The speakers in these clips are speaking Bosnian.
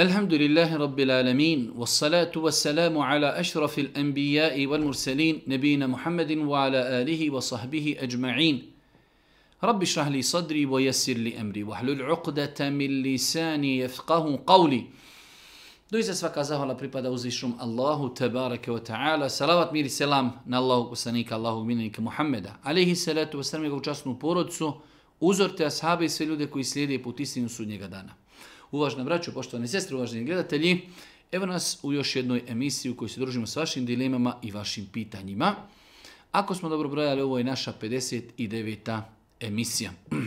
الحمد لله رب العالمين والصلاة والسلام على أشرف الأنبياء والمرسلين نبينا محمد وعلى آله وصحبه أجمعين رب اشرح لي صدري ويسر لي أمري واحلل عقدة من لساني يفقه قولي دويسة سفاك أزاه الله بريبا الله تبارك وتعالى سلامات ميري سلام نالله وسنيك الله منك محمد عليه السلام وسلم يقول جاسنو بورودسو Uzor te ashabe i sve ljude koji slijede put istinu sudnjega Uvažna braćo, poštovane sestre, uvaženi gledatelji, evo nas u još jednoj emisiji u kojoj se družimo s vašim dilemama i vašim pitanjima. Ako smo dobro brojali, ovo je naša 59. emisija.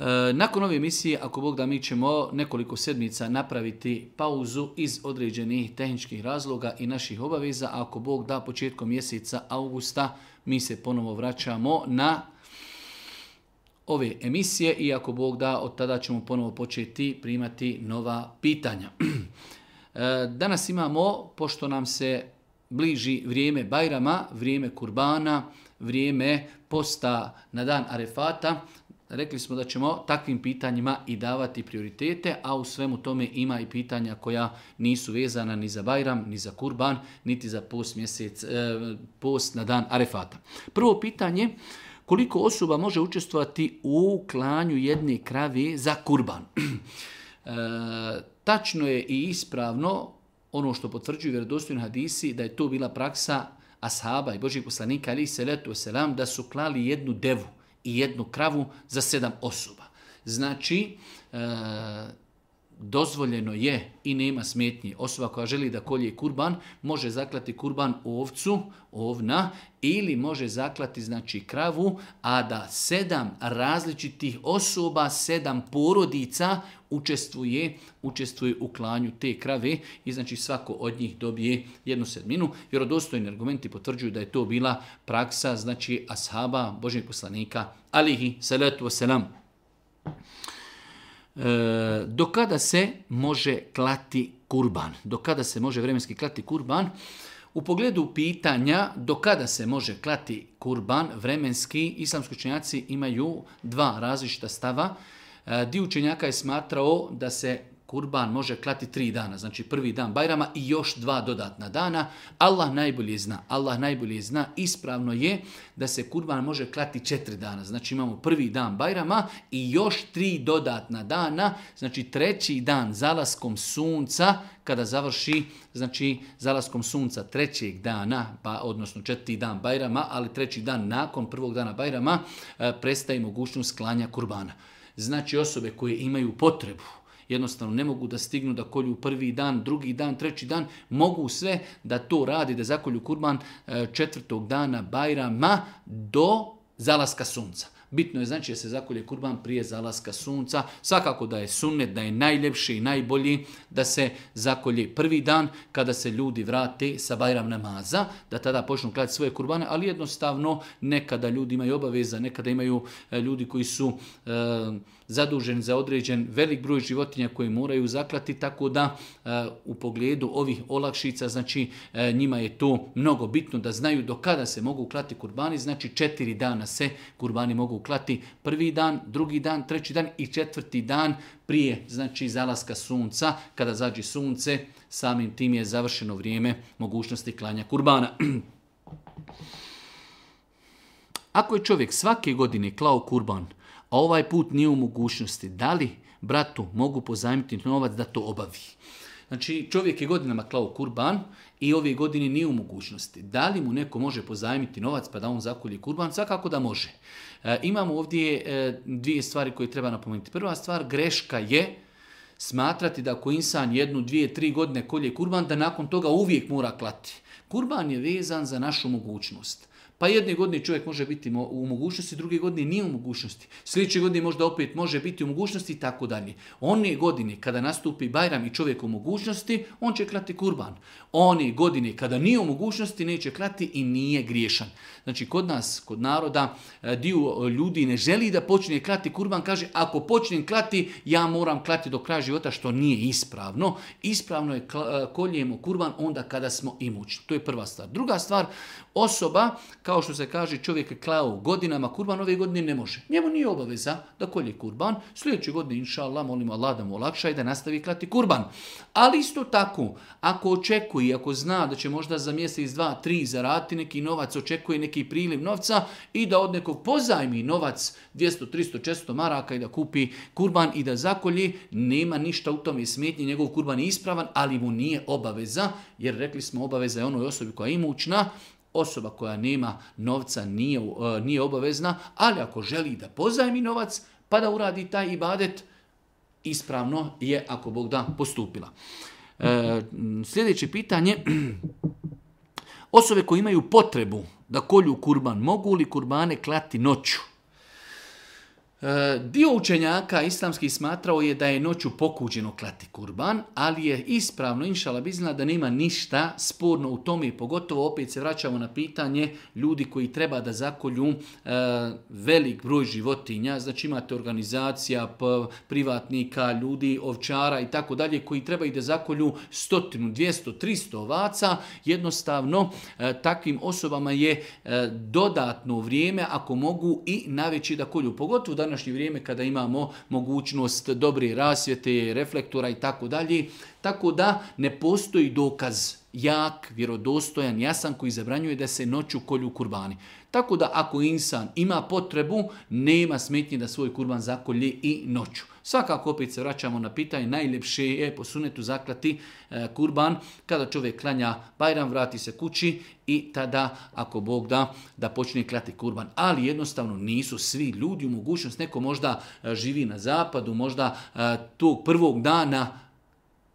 E, nakon ove emisije, ako Bog da, mi ćemo nekoliko sedmica napraviti pauzu iz određenih tehničkih razloga i naših obaveza. Ako Bog da, početkom mjeseca augusta mi se ponovo vraćamo na ove emisije i ako Bog da, od tada ćemo ponovo početi primati nova pitanja. E, danas imamo, pošto nam se bliži vrijeme Bajrama, vrijeme Kurbana, vrijeme posta na dan Arefata, rekli smo da ćemo takvim pitanjima i davati prioritete, a u svemu tome ima i pitanja koja nisu vezana ni za Bajram, ni za Kurban, niti za post, mjesec, e, post na dan Arefata. Prvo pitanje, koliko osoba može učestvovati u klanju jedne krave za kurban. E, tačno je i ispravno ono što potvrđuju vjerodostojni hadisi da je to bila praksa ashaba i Božih poslanika ali se letu selam da su klali jednu devu i jednu kravu za sedam osoba. Znači, e, dozvoljeno je i nema smetnji. Osoba koja želi da kolje kurban, može zaklati kurban ovcu, ovna, ili može zaklati znači kravu, a da sedam različitih osoba, sedam porodica učestvuje, učestvuje u klanju te krave i znači svako od njih dobije jednu sedminu. Vjerodostojni argumenti potvrđuju da je to bila praksa znači ashaba Božnjeg poslanika alihi salatu wasalam. E, do kada se može klati kurban. Do kada se može vremenski klati kurban. U pogledu pitanja do kada se može klati kurban vremenski, islamski učenjaci imaju dva različita stava. E, dio učenjaka je smatrao da se kurban može klati tri dana, znači prvi dan Bajrama i još dva dodatna dana. Allah najbolje zna, Allah najbolje zna, ispravno je da se kurban može klati četiri dana, znači imamo prvi dan Bajrama i još tri dodatna dana, znači treći dan zalaskom sunca, kada završi, znači zalaskom sunca trećeg dana, pa, odnosno četiri dan Bajrama, ali treći dan nakon prvog dana Bajrama, e, prestaje mogućnost klanja kurbana. Znači osobe koje imaju potrebu jednostavno ne mogu da stignu da kolju prvi dan, drugi dan, treći dan, mogu sve da to radi, da zakolju kurban e, četvrtog dana Bajrama do zalaska sunca. Bitno je znači da se zakolje kurban prije zalaska sunca. Svakako da je sunnet, da je najljepši i najbolji da se zakolje prvi dan kada se ljudi vrate sa bajram namaza, da tada počnu klati svoje kurbane, ali jednostavno nekada ljudi imaju obaveza, nekada imaju e, ljudi koji su... E, zadužen za određen velik broj životinja koje moraju zaklati, tako da e, u pogledu ovih olakšica, znači e, njima je to mnogo bitno da znaju do kada se mogu klati kurbani, znači četiri dana se kurbani mogu klati prvi dan, drugi dan, treći dan i četvrti dan prije znači zalaska sunca, kada zađi sunce, samim tim je završeno vrijeme mogućnosti klanja kurbana. Ako je čovjek svake godine klao kurban, a ovaj put nije u mogućnosti. Da li bratu mogu pozajmiti novac da to obavi? Znači, čovjek je godinama klao kurban i ove godine nije u mogućnosti. Da li mu neko može pozajmiti novac pa da on zakolje kurban? Svakako da može. E, imamo ovdje e, dvije stvari koje treba napomenuti. Prva stvar, greška je smatrati da ako insan jednu, dvije, tri godine kolje kurban, da nakon toga uvijek mora klati. Kurban je vezan za našu mogućnost. Pa jedne godine čovjek može biti u mogućnosti, druge godine nije u mogućnosti. Sljedeće godine možda opet može biti u mogućnosti i tako dalje. One godine kada nastupi Bajram i čovjek u mogućnosti, on će krati kurban. One godine kada nije u mogućnosti, neće krati i nije griješan. Znači kod nas, kod naroda, e, dio e, ljudi ne želi da počne krati kurban, kaže ako počnem klati, ja moram klati do kraja života, što nije ispravno. Ispravno je e, koljemo kurban onda kada smo imućni. To je prva stvar. Druga stvar, osoba kao što se kaže, čovjek je klao godinama kurban, ove godine ne može. Njemu nije obaveza da kolje kurban. Sljedeće godine, inša Allah, molimo Allah da mu olakša i da nastavi klati kurban. Ali isto tako, ako očekuje, ako zna da će možda za mjesec, dva, tri zarati neki novac, očekuje neki priliv novca i da od nekog pozajmi novac 200, 300, 400 maraka i da kupi kurban i da zakolji, nema ništa u tome smetnje, njegov kurban je ispravan, ali mu nije obaveza, jer rekli smo obaveza je onoj osobi koja je imućna, Osoba koja nema novca nije, e, nije obavezna, ali ako želi da pozajmi novac, pa da uradi taj ibadet, ispravno je, ako Bog da, postupila. E, sljedeće pitanje. Osobe koje imaju potrebu da kolju kurban, mogu li kurbane klati noću? E, dio učenjaka islamski smatrao je da je noću pokuđeno klati kurban, ali je ispravno, inšala bizna, da nema ništa sporno u tome. Pogotovo opet se vraćamo na pitanje ljudi koji treba da zakolju e, velik broj životinja. Znači imate organizacija, privatnika, ljudi, ovčara i tako dalje koji trebaju da zakolju stotinu, dvijesto, tristo ovaca. Jednostavno e, takvim osobama je dodatno vrijeme ako mogu i naveći da kolju. Pogotovo da današnje vrijeme kada imamo mogućnost dobre rasvjete, reflektora i tako dalje, tako da ne postoji dokaz jak, vjerodostojan, jasan koji zabranjuje da se noću kolju kurbani. Tako da ako insan ima potrebu, nema smetnje da svoj kurban zakolje i noću. Svakako opet se vraćamo na pitanje, najljepše je po sunetu zaklati e, kurban kada čovjek klanja bajram, vrati se kući i tada ako Bog da, da počne klati kurban. Ali jednostavno nisu svi ljudi u mogućnost, neko možda e, živi na zapadu, možda e, tog prvog dana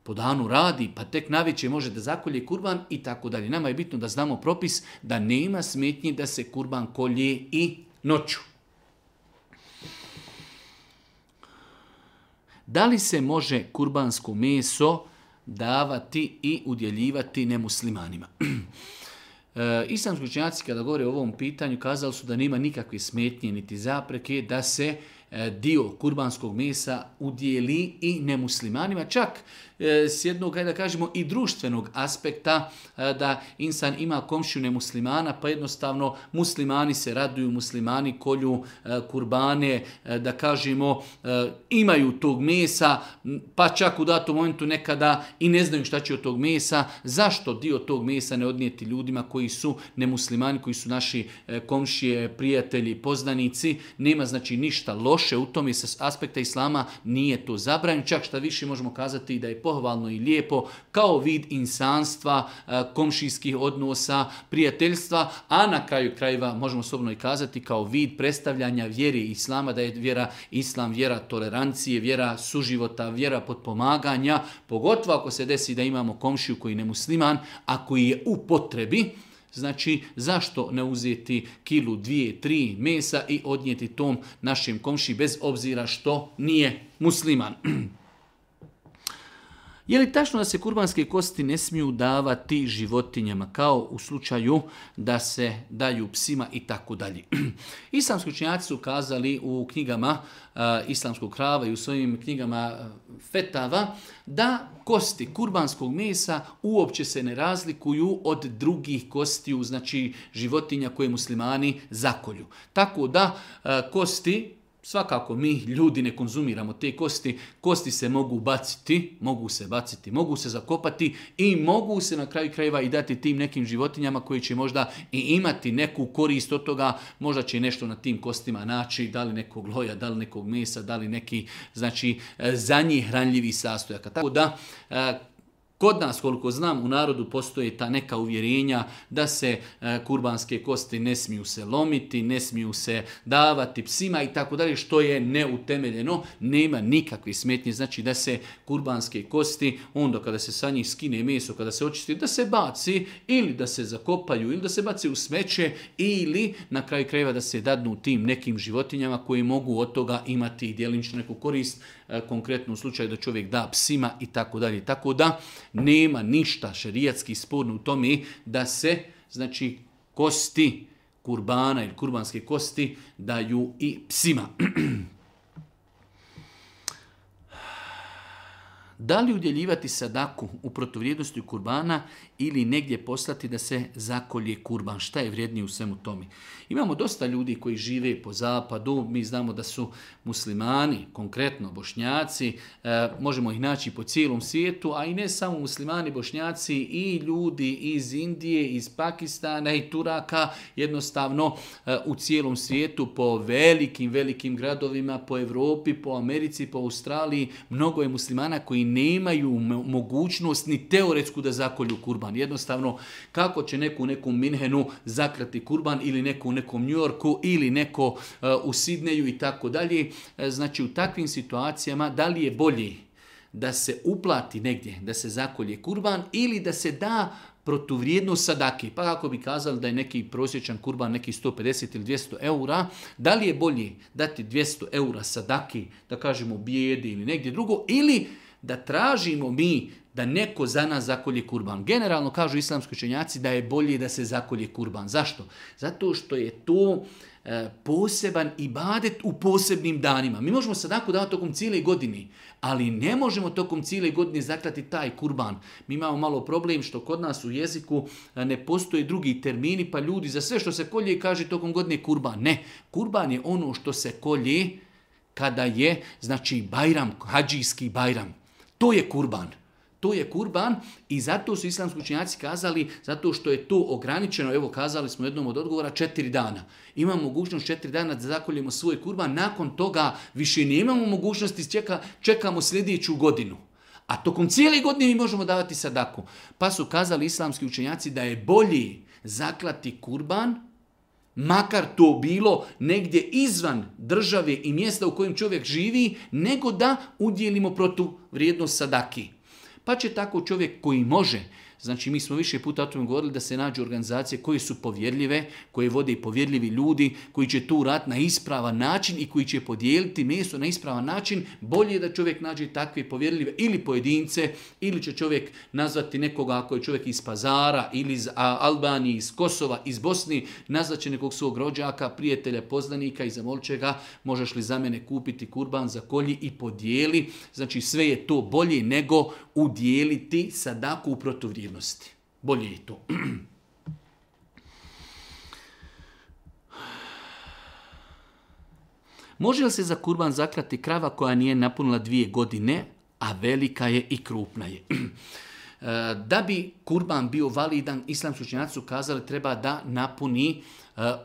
po danu radi, pa tek naveće može da zakolje kurban i tako dalje. Nama je bitno da znamo propis da nema smetnje da se kurban kolje i noću. Da li se može kurbansko meso davati i udjeljivati nemuslimanima? E, islamski učenjaci kada govore o ovom pitanju kazali su da nema nikakve smetnje niti zapreke da se e, dio kurbanskog mesa udjeli i nemuslimanima. Čak E, s jednog, da kažemo, i društvenog aspekta e, da insan ima komšiju nemuslimana, pa jednostavno muslimani se raduju, muslimani kolju e, kurbane, da kažemo, imaju tog mesa, pa čak u datom momentu nekada i ne znaju šta će od tog mesa, zašto dio tog mesa ne odnijeti ljudima koji su nemuslimani, koji su naši komšije, prijatelji, poznanici, nema znači ništa loše u tom jer aspekta islama nije to zabranjeno, čak šta više možemo kazati da je po pohvalno i lijepo kao vid insanstva, e, komšijskih odnosa, prijateljstva, a na kraju krajeva možemo osobno i kazati kao vid predstavljanja vjeri islama, da je vjera islam, vjera tolerancije, vjera suživota, vjera potpomaganja, pogotovo ako se desi da imamo komšiju koji ne musliman, a koji je u potrebi, Znači, zašto ne uzeti kilu, dvije, tri mesa i odnijeti tom našem komši bez obzira što nije musliman? Je li tačno da se kurbanske kosti ne smiju davati životinjama kao u slučaju da se daju psima i tako dalje? Islamski učinjaci su kazali u knjigama Islamskog krava i u svojim knjigama Fetava da kosti kurbanskog mesa uopće se ne razlikuju od drugih kostiju, znači životinja koje muslimani zakolju. Tako da kosti Svakako mi ljudi ne konzumiramo te kosti, kosti se mogu baciti, mogu se baciti, mogu se zakopati i mogu se na kraju krajeva i dati tim nekim životinjama koji će možda i imati neku korist od toga, možda će nešto na tim kostima naći, da li nekog loja, da li nekog mesa, da li neki znači e, za njih hranljivi sastojaka. Tako da e, Kod nas, koliko znam, u narodu postoje ta neka uvjerenja da se e, kurbanske kosti ne smiju se lomiti, ne smiju se davati psima i tako dalje, što je neutemeljeno, nema nikakve smetnje. Znači da se kurbanske kosti, onda kada se sa njih skine meso, kada se očisti, da se baci ili da se zakopaju ili da se baci u smeće ili na kraju krajeva da se dadnu tim nekim životinjama koji mogu od toga imati djelimično neku korist E, konkretno u slučaju da čovjek da psima i tako dalje. Tako da nema ništa šerijatski sporno u tome da se znači kosti kurbana ili kurbanske kosti daju i psima. da li udjeljivati sadaku u protuvrijednosti kurbana ili negdje poslati da se zakolje kurban? Šta je vrijednije u svemu tome? Imamo dosta ljudi koji žive po zapadu, mi znamo da su muslimani, konkretno bošnjaci, e, možemo ih naći po cijelom svijetu, a i ne samo muslimani, bošnjaci i ljudi iz Indije, iz Pakistana i Turaka, jednostavno e, u cijelom svijetu po velikim, velikim gradovima, po Europi, po Americi, po Australiji, mnogo je muslimana koji nemaju mogućnost ni teoretsku da zakolju kurban. Jednostavno, kako će neku neku nekom Minhenu zakrati kurban ili neku ne, nekom New Yorku ili neko eh, u Sidneju i tako dalje. Eh, znači u takvim situacijama da li je bolji da se uplati negdje, da se zakolje kurban ili da se da protuvrijednost sadake. Pa kako bi kazali da je neki prosječan kurban neki 150 ili 200 eura, da li je bolje dati 200 eura sadake da kažemo bijedi ili negdje drugo, ili da tražimo mi da neko za nas zakolje kurban. Generalno kažu islamski učenjaci da je bolje da se zakolje kurban. Zašto? Zato što je to e, poseban ibadet u posebnim danima. Mi možemo tako davati tokom cijele godine, ali ne možemo tokom cijele godine zaklati taj kurban. Mi imamo malo problem što kod nas u jeziku e, ne postoje drugi termini, pa ljudi za sve što se kolje kaže tokom godine kurban. Ne, kurban je ono što se kolje kada je, znači, bajram, hađijski bajram to je kurban. To je kurban i zato su islamski učenjaci kazali, zato što je to ograničeno, evo kazali smo jednom od odgovora, četiri dana. Imamo mogućnost četiri dana da zakoljimo svoj kurban, nakon toga više nemamo mogućnosti, čekamo sljedeću godinu. A tokom cijele godine mi možemo davati sadaku. Pa su kazali islamski učenjaci da je bolji zaklati kurban makar to bilo negdje izvan države i mjesta u kojem čovjek živi, nego da udjelimo vrijednost sadaki. Pa će tako čovjek koji može Znači mi smo više puta o tome govorili da se nađu organizacije koje su povjerljive, koje vode i povjerljivi ljudi, koji će tu rat na ispravan način i koji će podijeliti meso na ispravan način. Bolje je da čovjek nađe takve povjerljive ili pojedince, ili će čovjek nazvati nekoga ako je čovjek iz Pazara ili iz Albanije, iz Kosova, iz Bosni, nazvat će nekog svog rođaka, prijatelja, poznanika i zamolčega, ga, možeš li za mene kupiti kurban za kolji i podijeli. Znači sve je to bolje nego udijeliti sadaku u protuvrijed. Bolje je to. Može li se za kurban zaklati krava koja nije napunila dvije godine, a velika je i krupna je? E, da bi kurban bio validan, islamski učenjaci su kazali treba da napuni e,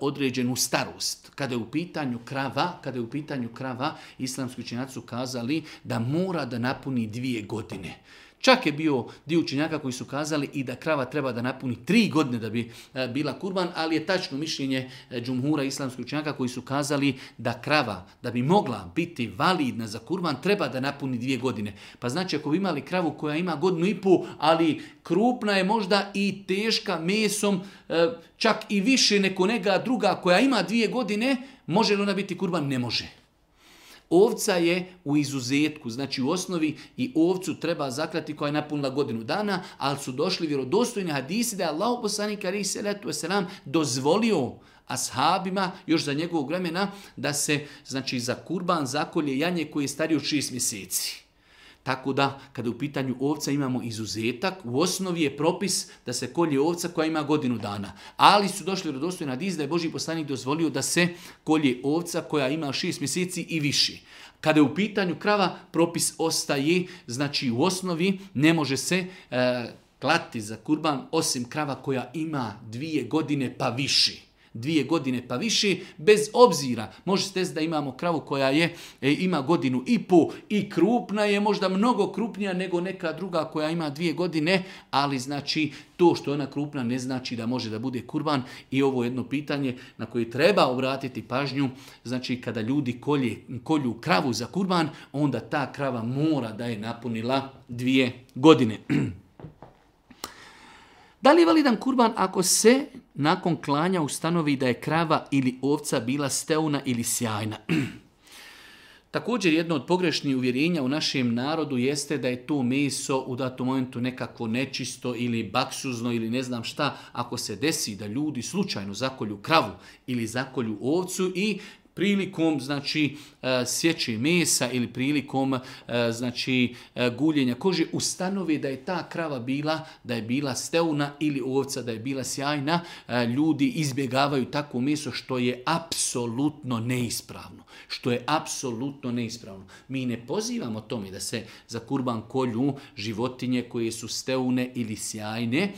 određenu starost. Kada je u pitanju krava, kada je u pitanju krava, islamski učenjaci su kazali da mora da napuni dvije godine. Čak je bio dio učenjaka koji su kazali i da krava treba da napuni tri godine da bi e, bila kurban, ali je tačno mišljenje e, džumhura islamskih učenjaka koji su kazali da krava, da bi mogla biti validna za kurban, treba da napuni dvije godine. Pa znači ako bi imali kravu koja ima godinu i pol, ali krupna je možda i teška mesom, e, čak i više neko nega druga koja ima dvije godine, može li ona biti kurban? Ne može. Ovca je u izuzetku, znači u osnovi i ovcu treba zaklati koja je napunila godinu dana, ali su došli vjerodostojni hadisi da je Allah poslanik ali salatu wasalam dozvolio ashabima još za njegovog vremena da se znači za kurban zakolje janje koje je stario od šest mjeseci. Tako da, kada u pitanju ovca imamo izuzetak, u osnovi je propis da se kolje ovca koja ima godinu dana. Ali su došli rodostojni diz da je Boži poslanik dozvolio da se kolje ovca koja ima šest mjeseci i više. Kada je u pitanju krava, propis ostaje, znači u osnovi ne može se e, klati za kurban osim krava koja ima dvije godine pa više dvije godine pa više, bez obzira. Možete se da imamo kravu koja je, e, ima godinu i po i krupna je, možda mnogo krupnija nego neka druga koja ima dvije godine, ali znači to što je ona krupna ne znači da može da bude kurban i ovo je jedno pitanje na koje treba obratiti pažnju. Znači kada ljudi kolje, kolju kravu za kurban, onda ta krava mora da je napunila dvije godine. Da li je validan kurban ako se nakon klanja ustanovi da je krava ili ovca bila steuna ili sjajna? Također jedno od pogrešnih uvjerenja u našem narodu jeste da je to meso u datom momentu nekako nečisto ili baksuzno ili ne znam šta. Ako se desi da ljudi slučajno zakolju kravu ili zakolju ovcu i prilikom znači e, sjeće mesa ili prilikom e, znači e, guljenja kože ustanovi da je ta krava bila da je bila steuna ili ovca da je bila sjajna ljudi izbjegavaju takvo meso što je apsolutno neispravno što je apsolutno neispravno mi ne pozivamo tome da se za kurban kolju životinje koje su steune ili sjajne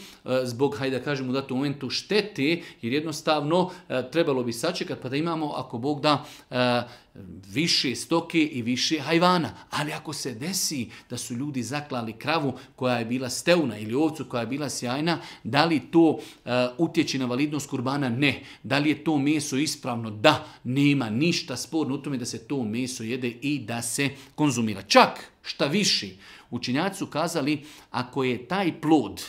zbog hajde da kažemo u datom momentu štete jer jednostavno trebalo bi sačekati pa da imamo ako Bog da E, više stoke i više hajvana. Ali ako se desi da su ljudi zaklali kravu koja je bila steuna ili ovcu koja je bila sjajna, da li to e, utječe na validnost kurbana? Ne. Da li je to meso ispravno? Da. Nema ništa sporno u tome da se to meso jede i da se konzumira. Čak šta više, učinjaci su kazali ako je taj plod,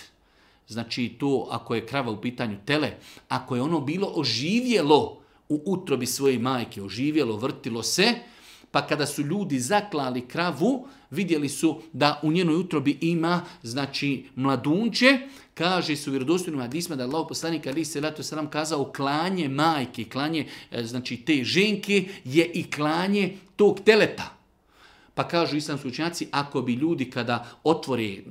znači to ako je krava u pitanju tele, ako je ono bilo oživjelo, u utrobi svoje majke, oživjelo, vrtilo se, pa kada su ljudi zaklali kravu, vidjeli su da u njenoj utrobi ima, znači, mladunče, kaže su vjerodostojnima Adisma da Allah poslanik ali se selam kazao klanje majke, klanje, e, znači, te ženke je i klanje tog teleta. Pa kažu islamski učenjaci, ako bi ljudi kada otvori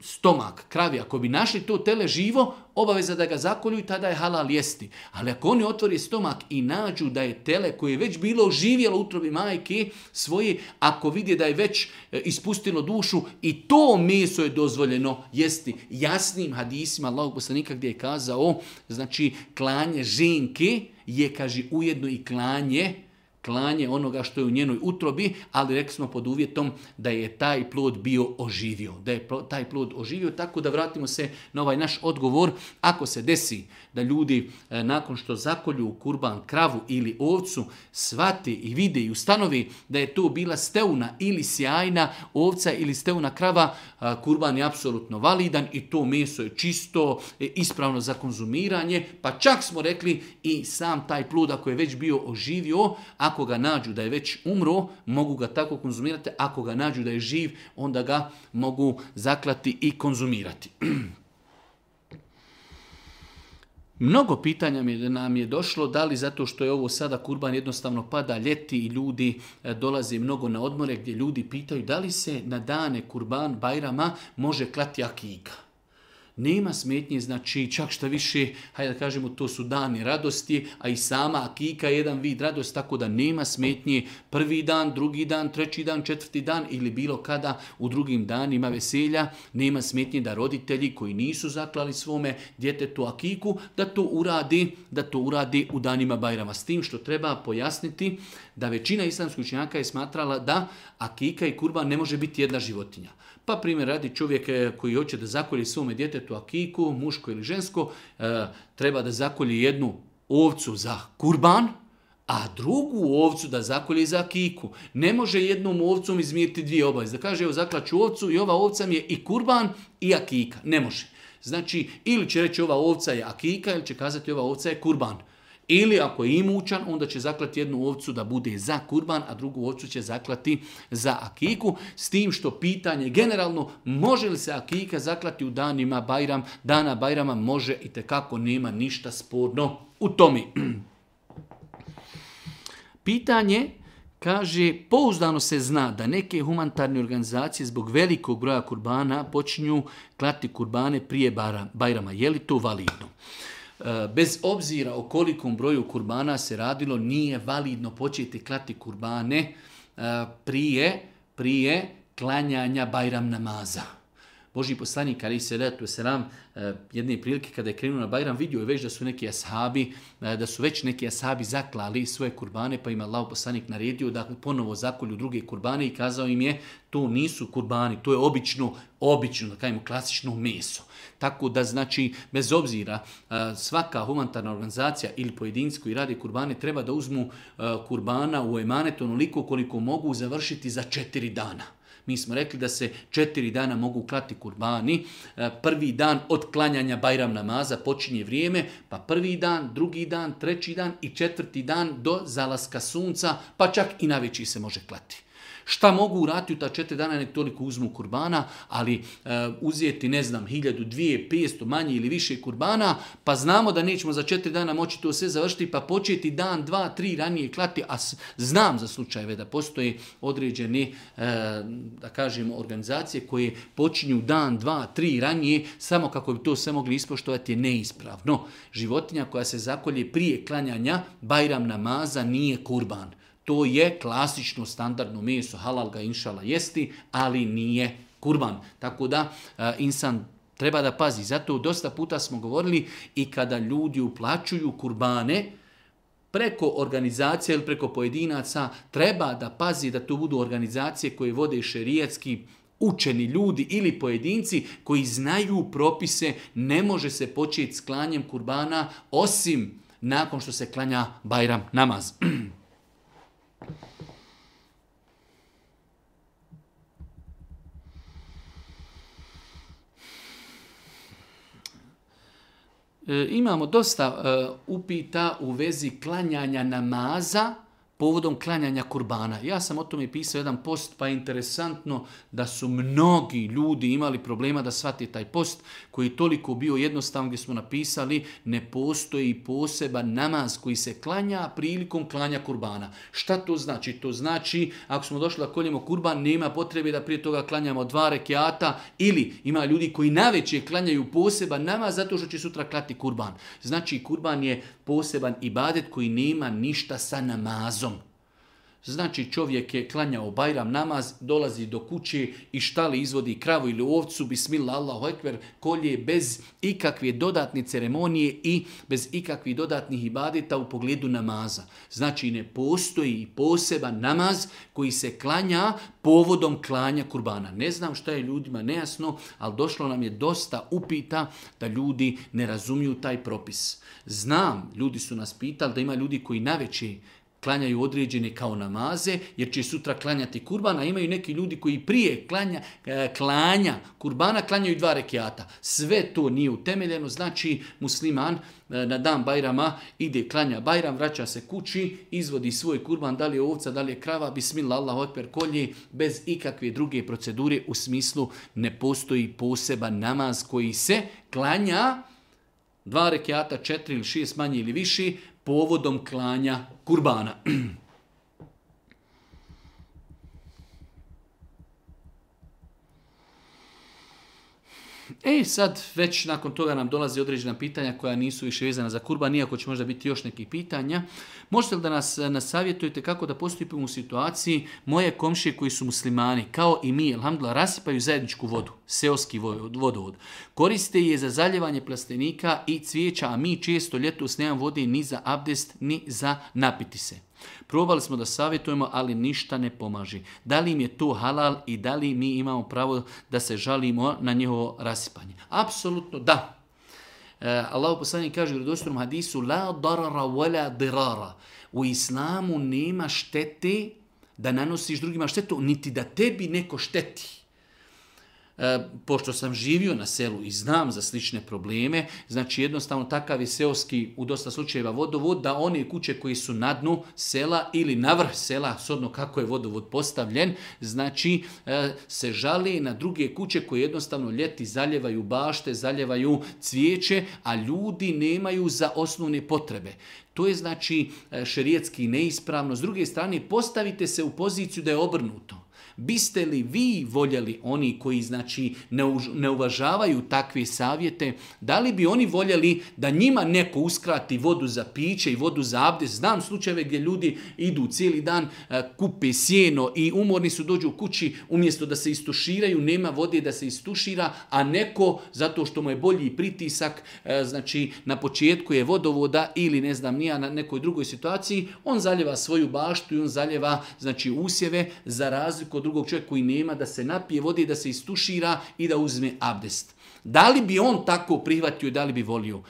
stomak kravi, ako bi našli to tele živo, obaveza da ga zakolju i tada je halal jesti. Ali ako oni otvore stomak i nađu da je tele koje je već bilo živjelo utrobi majke svoje, ako vidje da je već e, ispustilo dušu, i to meso je dozvoljeno jesti. Jasnim hadisima Allahog poslanika gdje je kazao, znači klanje ženke je, kaže, ujedno i klanje klanje onoga što je u njenoj utrobi, ali rekli smo pod uvjetom da je taj plod bio oživio. Da je taj plod oživio, tako da vratimo se na ovaj naš odgovor. Ako se desi da ljudi e, nakon što zakolju kurban kravu ili ovcu, svati i vide i ustanovi da je to bila steuna ili sjajna ovca ili steuna krava, e, kurban je apsolutno validan i to meso je čisto, e, ispravno za konzumiranje, pa čak smo rekli i sam taj plod ako je već bio oživio, ako ga nađu da je već umro, mogu ga tako konzumirati, ako ga nađu da je živ, onda ga mogu zaklati i konzumirati. Mnogo pitanja nam je došlo, da li zato što je ovo sada kurban jednostavno pada ljeti i ljudi e, dolaze mnogo na odmore gdje ljudi pitaju da li se na dane kurban bajrama može klati akika nema smetnje, znači čak šta više, hajde da kažemo, to su dani radosti, a i sama akika je jedan vid radost, tako da nema smetnje prvi dan, drugi dan, treći dan, četvrti dan ili bilo kada u drugim danima veselja, nema smetnje da roditelji koji nisu zaklali svome djetetu akiku, da to uradi, da to uradi u danima Bajrama. S tim što treba pojasniti da većina islamskih učenjaka je smatrala da akika i kurba ne može biti jedna životinja. Pa primjer radi čovjek koji hoće da zakolje svome djetetu akiku, muško ili žensko, e, treba da zakolje jednu ovcu za kurban, a drugu ovcu da zakolje za akiku. Ne može jednom ovcom izmiriti dvije obaveze. Da kaže, evo zaklaću ovcu i ova ovca mi je i kurban i akika. Ne može. Znači, ili će reći ova ovca je akika, ili će kazati ova ovca je kurban. Ili ako je imućan, onda će zaklati jednu ovcu da bude za kurban, a drugu ovcu će zaklati za akiku. S tim što pitanje generalno može li se akika zaklati u danima Bajram, dana Bajrama može i tekako nema ništa sporno u tome. Pitanje Kaže, pouzdano se zna da neke humanitarne organizacije zbog velikog broja kurbana počinju klati kurbane prije Bajrama. Je li to validno? E, bez obzira o kolikom broju kurbana se radilo, nije validno početi klati kurbane e, prije, prije klanjanja Bajram namaza. Boži poslanik ali se selam e, jedne prilike kada je krenuo na Bajram vidio je već da su neki ashabi da su već neki ashabi zaklali svoje kurbane pa im Allah poslanik naredio da ponovo zakolju druge kurbane i kazao im je to nisu kurbani to je obično obično da kajemo, klasično meso tako da znači, bez obzira, e, svaka humanitarna organizacija ili pojedinci koji radi kurbane treba da uzmu e, kurbana u emanet onoliko koliko mogu završiti za četiri dana. Mi smo rekli da se četiri dana mogu klati kurbani. E, prvi dan od klanjanja Bajram namaza počinje vrijeme, pa prvi dan, drugi dan, treći dan i četvrti dan do zalaska sunca, pa čak i na se može klati. Šta mogu urati u ta četiri dana, nek toliko uzmu kurbana, ali e, uzeti, ne znam, hiljadu, dvije, pijesto, manje ili više kurbana, pa znamo da nećemo za četiri dana moći to sve završiti, pa početi dan, dva, tri ranije klati, a znam za slučajeve da postoje određene, e, da kažemo, organizacije koje počinju dan, dva, tri ranije, samo kako bi to sve mogli ispoštovati je neispravno. Životinja koja se zakolje prije klanjanja, bajram namaza nije kurban. To je klasično standardno meso, halal ga inšala jesti, ali nije kurban. Tako da e, insan treba da pazi. Zato dosta puta smo govorili i kada ljudi uplaćuju kurbane, preko organizacije ili preko pojedinaca treba da pazi da to budu organizacije koje vode šerijetski učeni ljudi ili pojedinci koji znaju propise, ne može se početi s klanjem kurbana osim nakon što se klanja Bajram namaz. E, imamo dosta e, upita u vezi klanjanja namaza povodom klanjanja kurbana. Ja sam o tome pisao jedan post, pa je interesantno da su mnogi ljudi imali problema da shvati taj post, koji je toliko bio jednostavan gdje smo napisali ne postoji poseban namaz koji se klanja prilikom klanja kurbana. Šta to znači? To znači, ako smo došli da koljemo kurban, nema potrebe da prije toga klanjamo dva rekiata ili ima ljudi koji naveće klanjaju poseban namaz zato što će sutra klati kurban. Znači, kurban je poseban ibadet koji nema ništa sa namazom. Znači čovjek je klanjao Bajram namaz, dolazi do kuće i štali izvodi kravu ili ovcu, bismillah, Allahu ekber, kolje bez ikakve dodatne ceremonije i bez ikakvih dodatnih ibadeta u pogledu namaza. Znači ne postoji poseban namaz koji se klanja povodom klanja kurbana. Ne znam šta je ljudima nejasno, ali došlo nam je dosta upita da ljudi ne razumiju taj propis. Znam, ljudi su nas pitali da ima ljudi koji naveći klanjaju određene kao namaze, jer će sutra klanjati kurbana, a imaju neki ljudi koji prije klanja, e, klanja kurbana, klanjaju dva rekiata. Sve to nije utemeljeno, znači musliman e, na dan Bajrama ide, klanja Bajram, vraća se kući, izvodi svoj kurban, da li je ovca, da li je krava, bismillah, Allah, otper, kolje, bez ikakve druge procedure, u smislu ne postoji poseban namaz koji se klanja, dva rekiata, četiri ili šest manje ili više, povodom klanja Curbana. E sad već nakon toga nam dolazi određena pitanja koja nisu više vezana za kurba, iako će možda biti još nekih pitanja. Možete li da nas eh, nasavjetujete kako da postupimo u situaciji moje komšije koji su muslimani, kao i mi, alhamdulillah, rasipaju zajedničku vodu, seoski vodovod. Koriste je za zaljevanje plastenika i cvijeća, a mi često ljetu snijam vode ni za abdest, ni za napiti se. Probali smo da savjetujemo, ali ništa ne pomaže. Da li im je to halal i da li mi imamo pravo da se žalimo na njihovo rasipanje? Apsolutno da. E, Allah kaže u hadisu La darara wala dirara. U islamu nema štete da nanosiš drugima štetu, niti da tebi neko šteti. E, pošto sam živio na selu i znam za slične probleme, znači jednostavno takav je seoski u dosta slučajeva vodovod, da one kuće koji su na dnu sela ili na vrh sela, sodno kako je vodovod postavljen, znači e, se žali na druge kuće koje jednostavno ljeti zaljevaju bašte, zaljevaju cvijeće, a ljudi nemaju za osnovne potrebe. To je znači e, šerijetski neispravno. S druge strane, postavite se u poziciju da je obrnuto. Biste li vi voljeli oni koji znači ne, uvažavaju takve savjete, da li bi oni voljeli da njima neko uskrati vodu za piće i vodu za abdes? Znam slučajeve gdje ljudi idu cijeli dan, e, kupe sjeno i umorni su dođu u kući, umjesto da se istuširaju, nema vode da se istušira, a neko zato što mu je bolji pritisak, e, znači na početku je vodovoda ili ne znam nija na nekoj drugoj situaciji, on zaljeva svoju baštu i on zaljeva znači usjeve za razliku od drugog čovjeka koji nema da se napije vode, da se istušira i da uzme abdest. Da li bi on tako prihvatio i da li bi volio?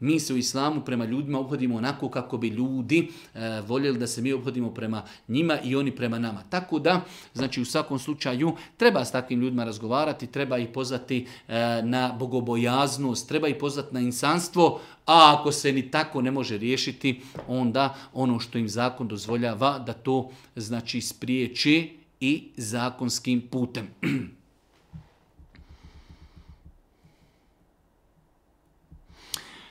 Mi se u islamu prema ljudima obhodimo onako kako bi ljudi eh, voljeli da se mi obhodimo prema njima i oni prema nama. Tako da, znači u svakom slučaju, treba s takvim ljudima razgovarati, treba ih pozvati eh, na bogobojaznost, treba ih pozvati na insanstvo, a ako se ni tako ne može riješiti, onda ono što im zakon dozvoljava da to znači spriječi i zakonskim putem.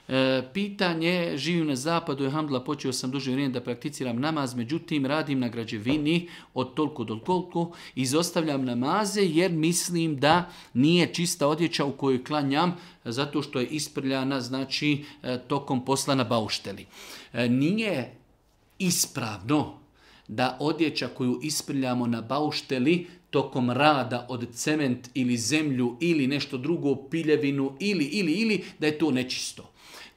E, pitanje, živim na zapadu, je hamdla, počeo sam duže vrijeme da prakticiram namaz, međutim radim na građevini od toliko do toliko, izostavljam namaze jer mislim da nije čista odjeća u kojoj klanjam zato što je isprljana znači e, tokom posla na baušteli. E, nije ispravno da odjeća koju isprljamo na baušteli tokom rada od cement ili zemlju ili nešto drugo, piljevinu ili, ili, ili, da je to nečisto.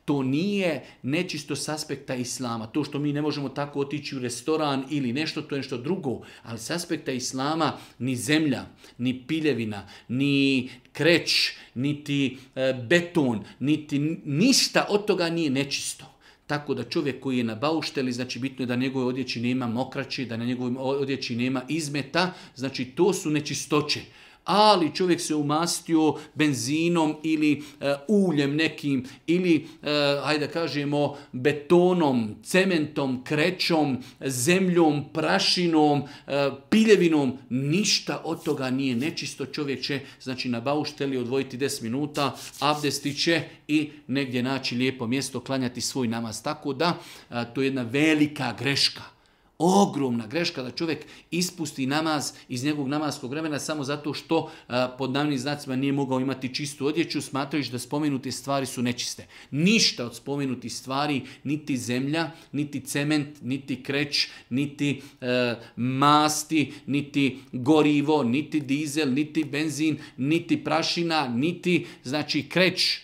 To nije nečisto s aspekta islama. To što mi ne možemo tako otići u restoran ili nešto, to je nešto drugo. Ali s aspekta islama ni zemlja, ni piljevina, ni kreć, niti e, beton, niti ništa od toga nije nečisto tako da čovjek koji je na baušteli, znači bitno je da njegove odjeći nema mokraći da na njegovim odjeći nema izmeta, znači to su nečistoće ali čovjek se umastio benzinom ili eh, uljem nekim ili, e, hajde da kažemo, betonom, cementom, krećom, zemljom, prašinom, eh, piljevinom, ništa od toga nije nečisto. Čovjek će znači, na baušteli odvojiti 10 minuta, abdestiće će i negdje naći lijepo mjesto, klanjati svoj namaz. Tako da, to je jedna velika greška ogromna greška da čovjek ispusti namaz iz njegovog namaskog vremena samo zato što pod navnim znacima nije mogao imati čistu odjeću, smatrajući da spomenute stvari su nečiste. Ništa od spomenutih stvari, niti zemlja, niti cement, niti kreć, niti e, masti, niti gorivo, niti dizel, niti benzin, niti prašina, niti znači kreć,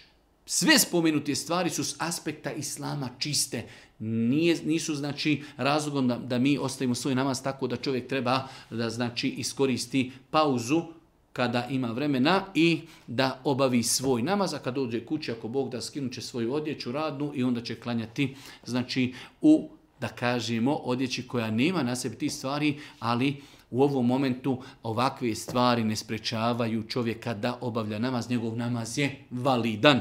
sve spomenute stvari su s aspekta islama čiste. Nije, nisu znači razlogom da, mi ostavimo svoj namaz tako da čovjek treba da znači iskoristi pauzu kada ima vremena i da obavi svoj namaz, a kad dođe kući, ako Bog da skinuće svoju odjeću radnu i onda će klanjati znači u, da kažemo, odjeći koja nema na sebi tih stvari, ali u ovom momentu ovakve stvari ne sprečavaju čovjeka da obavlja namaz, njegov namaz je validan.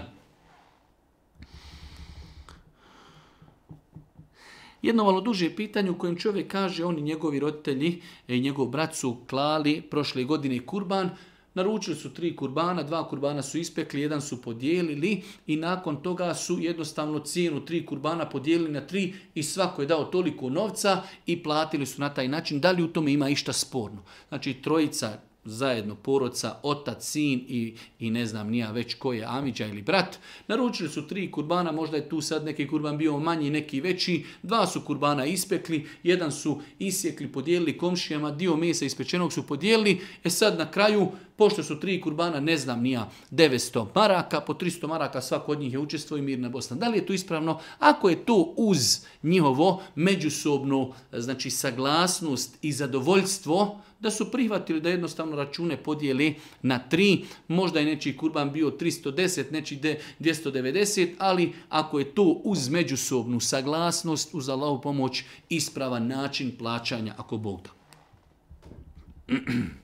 Jedno malo duže pitanje u kojem čovjek kaže oni njegovi roditelji i e, njegov brat su klali prošle godine kurban, Naručili su tri kurbana, dva kurbana su ispekli, jedan su podijelili i nakon toga su jednostavno cijenu tri kurbana podijelili na tri i svako je dao toliko novca i platili su na taj način. Da li u tome ima išta sporno? Znači trojica zajedno poroca otac, sin i, i ne znam nija već ko je Amidža ili brat. Naručili su tri kurbana, možda je tu sad neki kurban bio manji, neki veći. Dva su kurbana ispekli, jedan su isjekli, podijelili komšijama, dio mesa ispečenog su podijelili. E sad na kraju pošto su tri kurbana, ne znam nija, 900 maraka, po 300 maraka svako od njih je učestvo i mirna Bosna. Da li je to ispravno? Ako je to uz njihovo međusobnu, znači, saglasnost i zadovoljstvo, da su prihvatili da jednostavno račune podijeli na tri, možda je nečiji kurban bio 310, nečiji 290, ali ako je to uz međusobnu saglasnost, uz pomoć, ispravan način plaćanja, ako Bog da.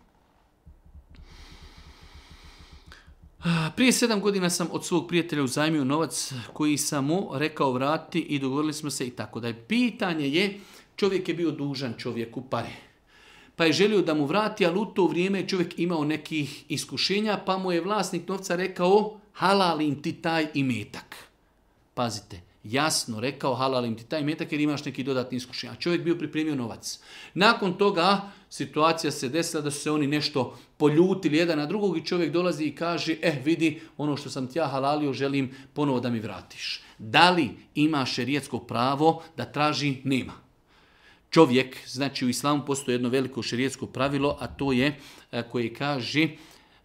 Ah, prije sedam godina sam od svog prijatelja uzajmio novac koji sam mu rekao vrati i dogovorili smo se i tako da je. Pitanje je, čovjek je bio dužan čovjeku pare. Pa je želio da mu vrati, ali u to vrijeme je čovjek imao nekih iskušenja, pa mu je vlasnik novca rekao halalim ti taj imetak. Pazite, jasno rekao halalim ti taj imetak jer imaš neki dodatni iskušenja. Čovjek bio pripremio novac. Nakon toga situacija se desila da su se oni nešto poljutili jedan na drugog i čovjek dolazi i kaže, eh vidi, ono što sam ti ja halalio želim ponovo da mi vratiš. Da li ima šerijetsko pravo da traži? Nema. Čovjek, znači u islamu postoji jedno veliko šerijetsko pravilo, a to je e, koje kaže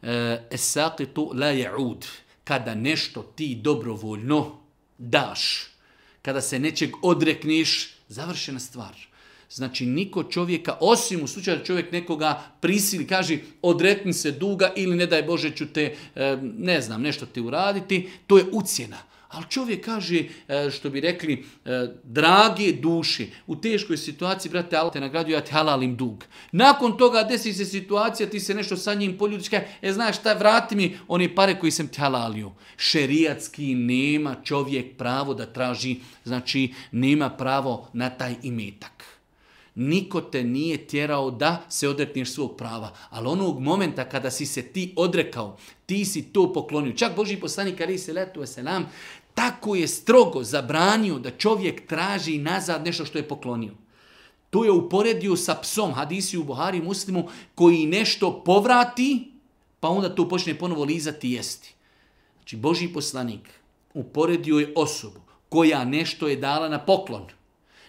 e, esakitu la ja'ud. Kada nešto ti dobrovoljno daš, kada se nečeg odrekneš, završena stvar. Znači niko čovjeka, osim u slučaju da čovjek nekoga prisili, kaže odretni se duga ili ne daj Bože ću te, ne znam, nešto ti uraditi, to je ucjena. Ali čovjek kaže, e, što bi rekli, e, dragi duši, u teškoj situaciji, brate, Allah te nagradio, ja halalim dug. Nakon toga desi se situacija, ti se nešto sa njim poljudiš, e znaš šta, vrati mi one pare koji sam te halalio. Šerijatski nema čovjek pravo da traži, znači nema pravo na taj imetak. Niko te nije tjerao da se odrekneš svog prava. Ali onog momenta kada si se ti odrekao, ti si to poklonio. Čak Boži poslanik Ali Selatu selam tako je strogo zabranio da čovjek traži nazad nešto što je poklonio. To je uporedio sa psom, hadisi u Buhari muslimu, koji nešto povrati, pa onda to počne ponovo lizati i jesti. Znači, Boži poslanik uporedio je osobu koja nešto je dala na poklon.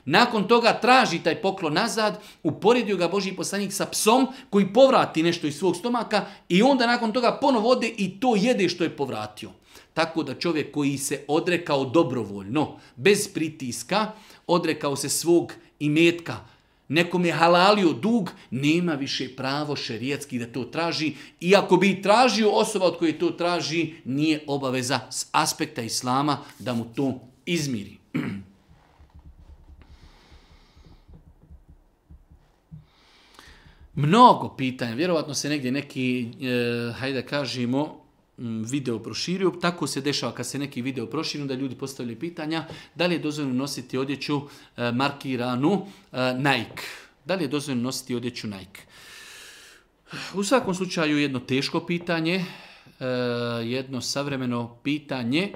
Nakon toga traži taj poklon nazad, uporedio ga Boži poslanik sa psom koji povrati nešto iz svog stomaka i onda nakon toga ponovo ode i to jede što je povratio. Tako da čovjek koji se odrekao dobrovoljno, bez pritiska, odrekao se svog imetka, nekom je halalio dug, nema više pravo šerijetski da to traži. I ako bi tražio osoba od koje to traži, nije obaveza s aspekta islama da mu to izmiri. mnogo pitanja, vjerovatno se negdje neki, e, hajde kažemo, video proširio, tako se dešava kad se neki video proširio, da ljudi postavljaju pitanja da li je dozvoljeno nositi odjeću e, markiranu e, Nike. Da li je dozvoljeno nositi odjeću Nike? U svakom slučaju jedno teško pitanje, e, jedno savremeno pitanje.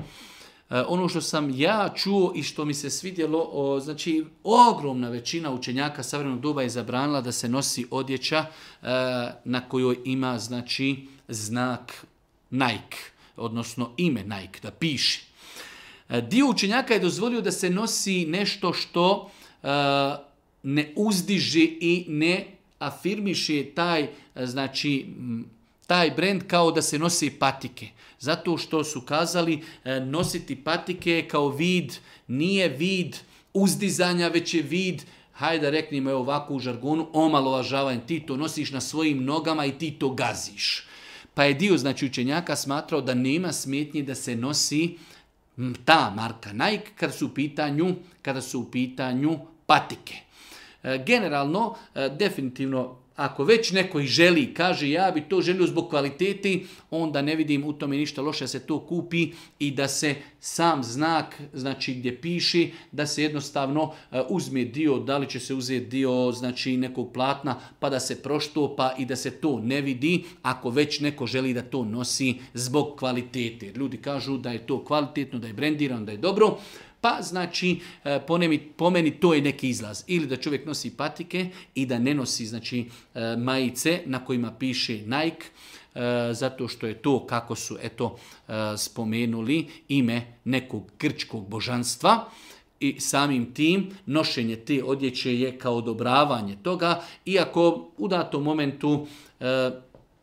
E, ono što sam ja čuo i što mi se svidjelo, o, znači ogromna većina učenjaka savremenog doba je zabranila da se nosi odjeća e, na kojoj ima znači znak Nike, odnosno ime Nike, da piše. E, dio učenjaka je dozvolio da se nosi nešto što ne uzdiže i ne afirmiši taj znači taj brend kao da se nosi patike. Zato što su kazali e, nositi patike kao vid, nije vid uzdizanja, već je vid hajde da reknimo je ovako u žargonu, omalovažavanje, ti to nosiš na svojim nogama i ti to gaziš. Pa je dio znači učenjaka smatrao da nema smetnji da se nosi ta marka Nike kada su u pitanju, kada su u pitanju patike. E, generalno, e, definitivno ako već neko i želi, kaže ja bi to želio zbog kvaliteti, onda ne vidim u tome ništa loše da se to kupi i da se sam znak, znači gdje piši, da se jednostavno e, uzme dio, da li će se uzeti dio znači nekog platna pa da se proštopa i da se to ne vidi, ako već neko želi da to nosi zbog kvalitete. Ljudi kažu da je to kvalitetno, da je brendirano, da je dobro pa znači e, po meni to je neki izlaz. Ili da čovjek nosi patike i da ne nosi znači e, majice na kojima piše Nike, e, zato što je to kako su eto spomenuli ime nekog grčkog božanstva i samim tim nošenje te odjeće je kao odobravanje toga, iako u datom momentu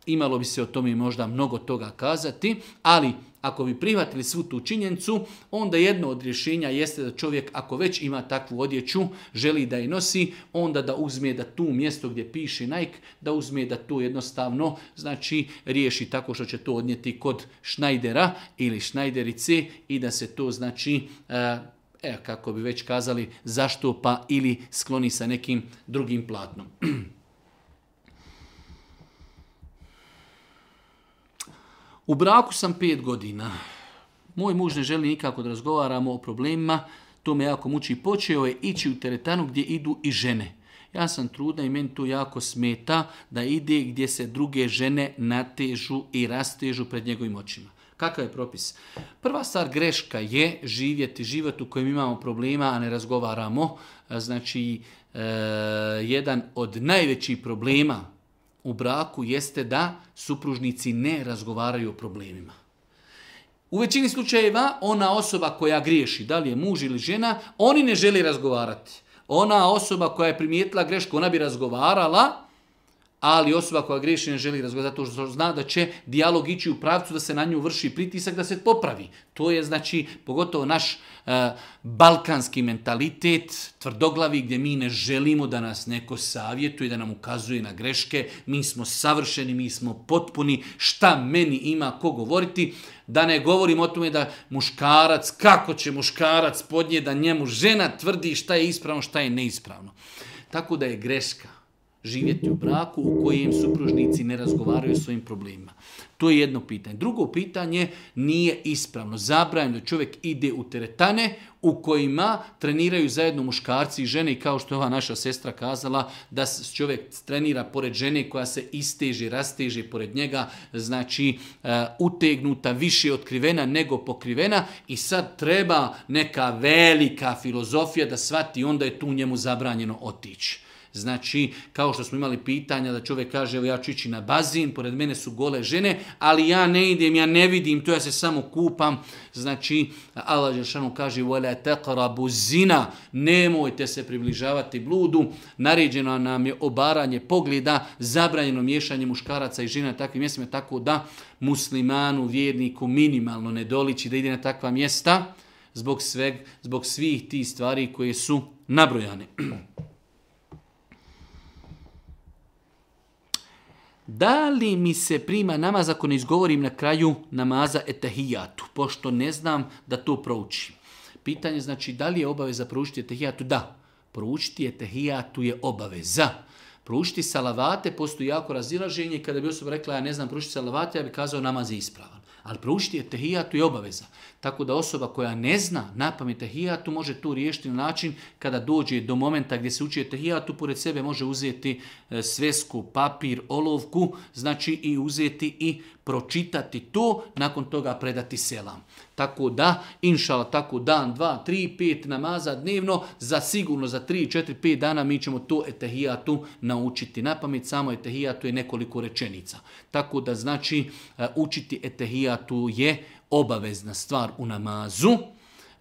imalo bi se o tome možda mnogo toga kazati, ali ako bi prihvatili svu tu činjenicu, onda jedno od rješenja jeste da čovjek ako već ima takvu odjeću, želi da je nosi, onda da uzme da tu mjesto gdje piše Nike, da uzme da to jednostavno znači riješi tako što će to odnijeti kod Schneidera ili Schneiderice i da se to znači e, e kako bi već kazali, zašto pa ili skloni sa nekim drugim platnom. U braku sam pet godina. Moj muž ne želi nikako da razgovaramo o problemima, to me jako muči. Počeo je ići u teretanu gdje idu i žene. Ja sam trudna i meni to jako smeta da ide gdje se druge žene natežu i rastežu pred njegovim očima. Kakav je propis? Prva stvar greška je živjeti život u kojem imamo problema, a ne razgovaramo. Znači, e, jedan od najvećih problema u braku jeste da supružnici ne razgovaraju o problemima. U većini slučajeva ona osoba koja griješi, da li je muž ili žena, oni ne žele razgovarati. Ona osoba koja je primijetila grešku, ona bi razgovarala, ali osoba koja griješi ne želi razgovarati zato što zna da će dijalog ići u pravcu da se na nju vrši pritisak da se popravi. To je znači pogotovo naš e, balkanski mentalitet tvrdoglavi gdje mi ne želimo da nas neko savjetuje, da nam ukazuje na greške, mi smo savršeni, mi smo potpuni, šta meni ima ko govoriti, da ne govorim o tome da muškarac, kako će muškarac podnije da njemu žena tvrdi šta je ispravno, šta je neispravno. Tako da je greška živjeti u braku u kojem supružnici ne razgovaraju o svojim problemima. To je jedno pitanje. Drugo pitanje nije ispravno. Zabranjeno da čovjek ide u teretane u kojima treniraju zajedno muškarci i žene i kao što je ova naša sestra kazala da čovjek trenira pored žene koja se isteže, rasteže pored njega, znači e, utegnuta, više otkrivena nego pokrivena i sad treba neka velika filozofija da shvati onda je tu njemu zabranjeno otići. Znači, kao što smo imali pitanja da čovjek kaže, evo ja ću ići na bazin, pored mene su gole žene, ali ja ne idem, ja ne vidim, to ja se samo kupam. Znači, Allah Žešanu kaže, zina, nemojte se približavati bludu, naređeno nam je obaranje pogleda, zabranjeno miješanje muškaraca i žena na takvim mjestima, tako da muslimanu, vjerniku minimalno ne doliči da ide na takva mjesta, zbog, zbog svih tih stvari koje su nabrojane. da li mi se prima namaz ako ne izgovorim na kraju namaza etahijatu, pošto ne znam da to proučim. Pitanje znači da li je obaveza proučiti etahijatu? Da, proučiti etahijatu je obaveza. Proučiti salavate, postoji jako razilaženje, kada bi osoba rekla ja ne znam proučiti salavate, ja bi kazao namaz je isprava. Ali proučiti je tehijatu i obaveza. Tako da osoba koja ne zna napamet tehijatu može tu riješiti na način kada dođe do momenta gdje se uči tehijatu, pored sebe može uzeti e, svesku, papir, olovku, znači i uzeti i pročitati to, nakon toga predati selam. Tako da, inšala, tako dan, dva, tri, pet namaza dnevno, za sigurno za tri, četiri, pet dana mi ćemo to etehijatu naučiti na pamet. Samo etehijatu je nekoliko rečenica. Tako da znači e, učiti etehijatu je obavezna stvar u namazu.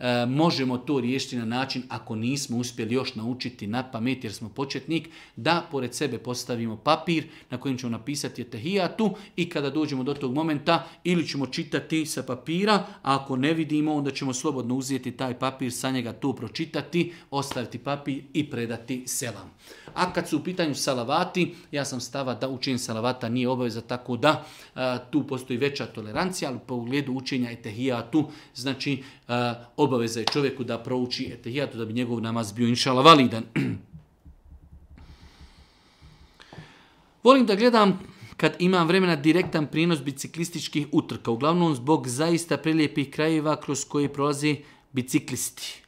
E, možemo to riješiti na način ako nismo uspjeli još naučiti na pamet jer smo početnik, da pored sebe postavimo papir na kojem ćemo napisati etehijatu i kada dođemo do tog momenta ili ćemo čitati sa papira, a ako ne vidimo onda ćemo slobodno uzeti taj papir, sa njega to pročitati, ostaviti papir i predati selam. A kad su u pitanju salavati, ja sam stava da učenje salavata nije obaveza, tako da e, tu postoji veća tolerancija, ali po pogledu učenja etehijatu, znači obaveza je čovjeku da prouči etehijatu da bi njegov namaz bio inšala validan. Volim da gledam kad imam vremena direktan prinos biciklističkih utrka, uglavnom zbog zaista prelijepih krajeva kroz koje prolazi biciklisti.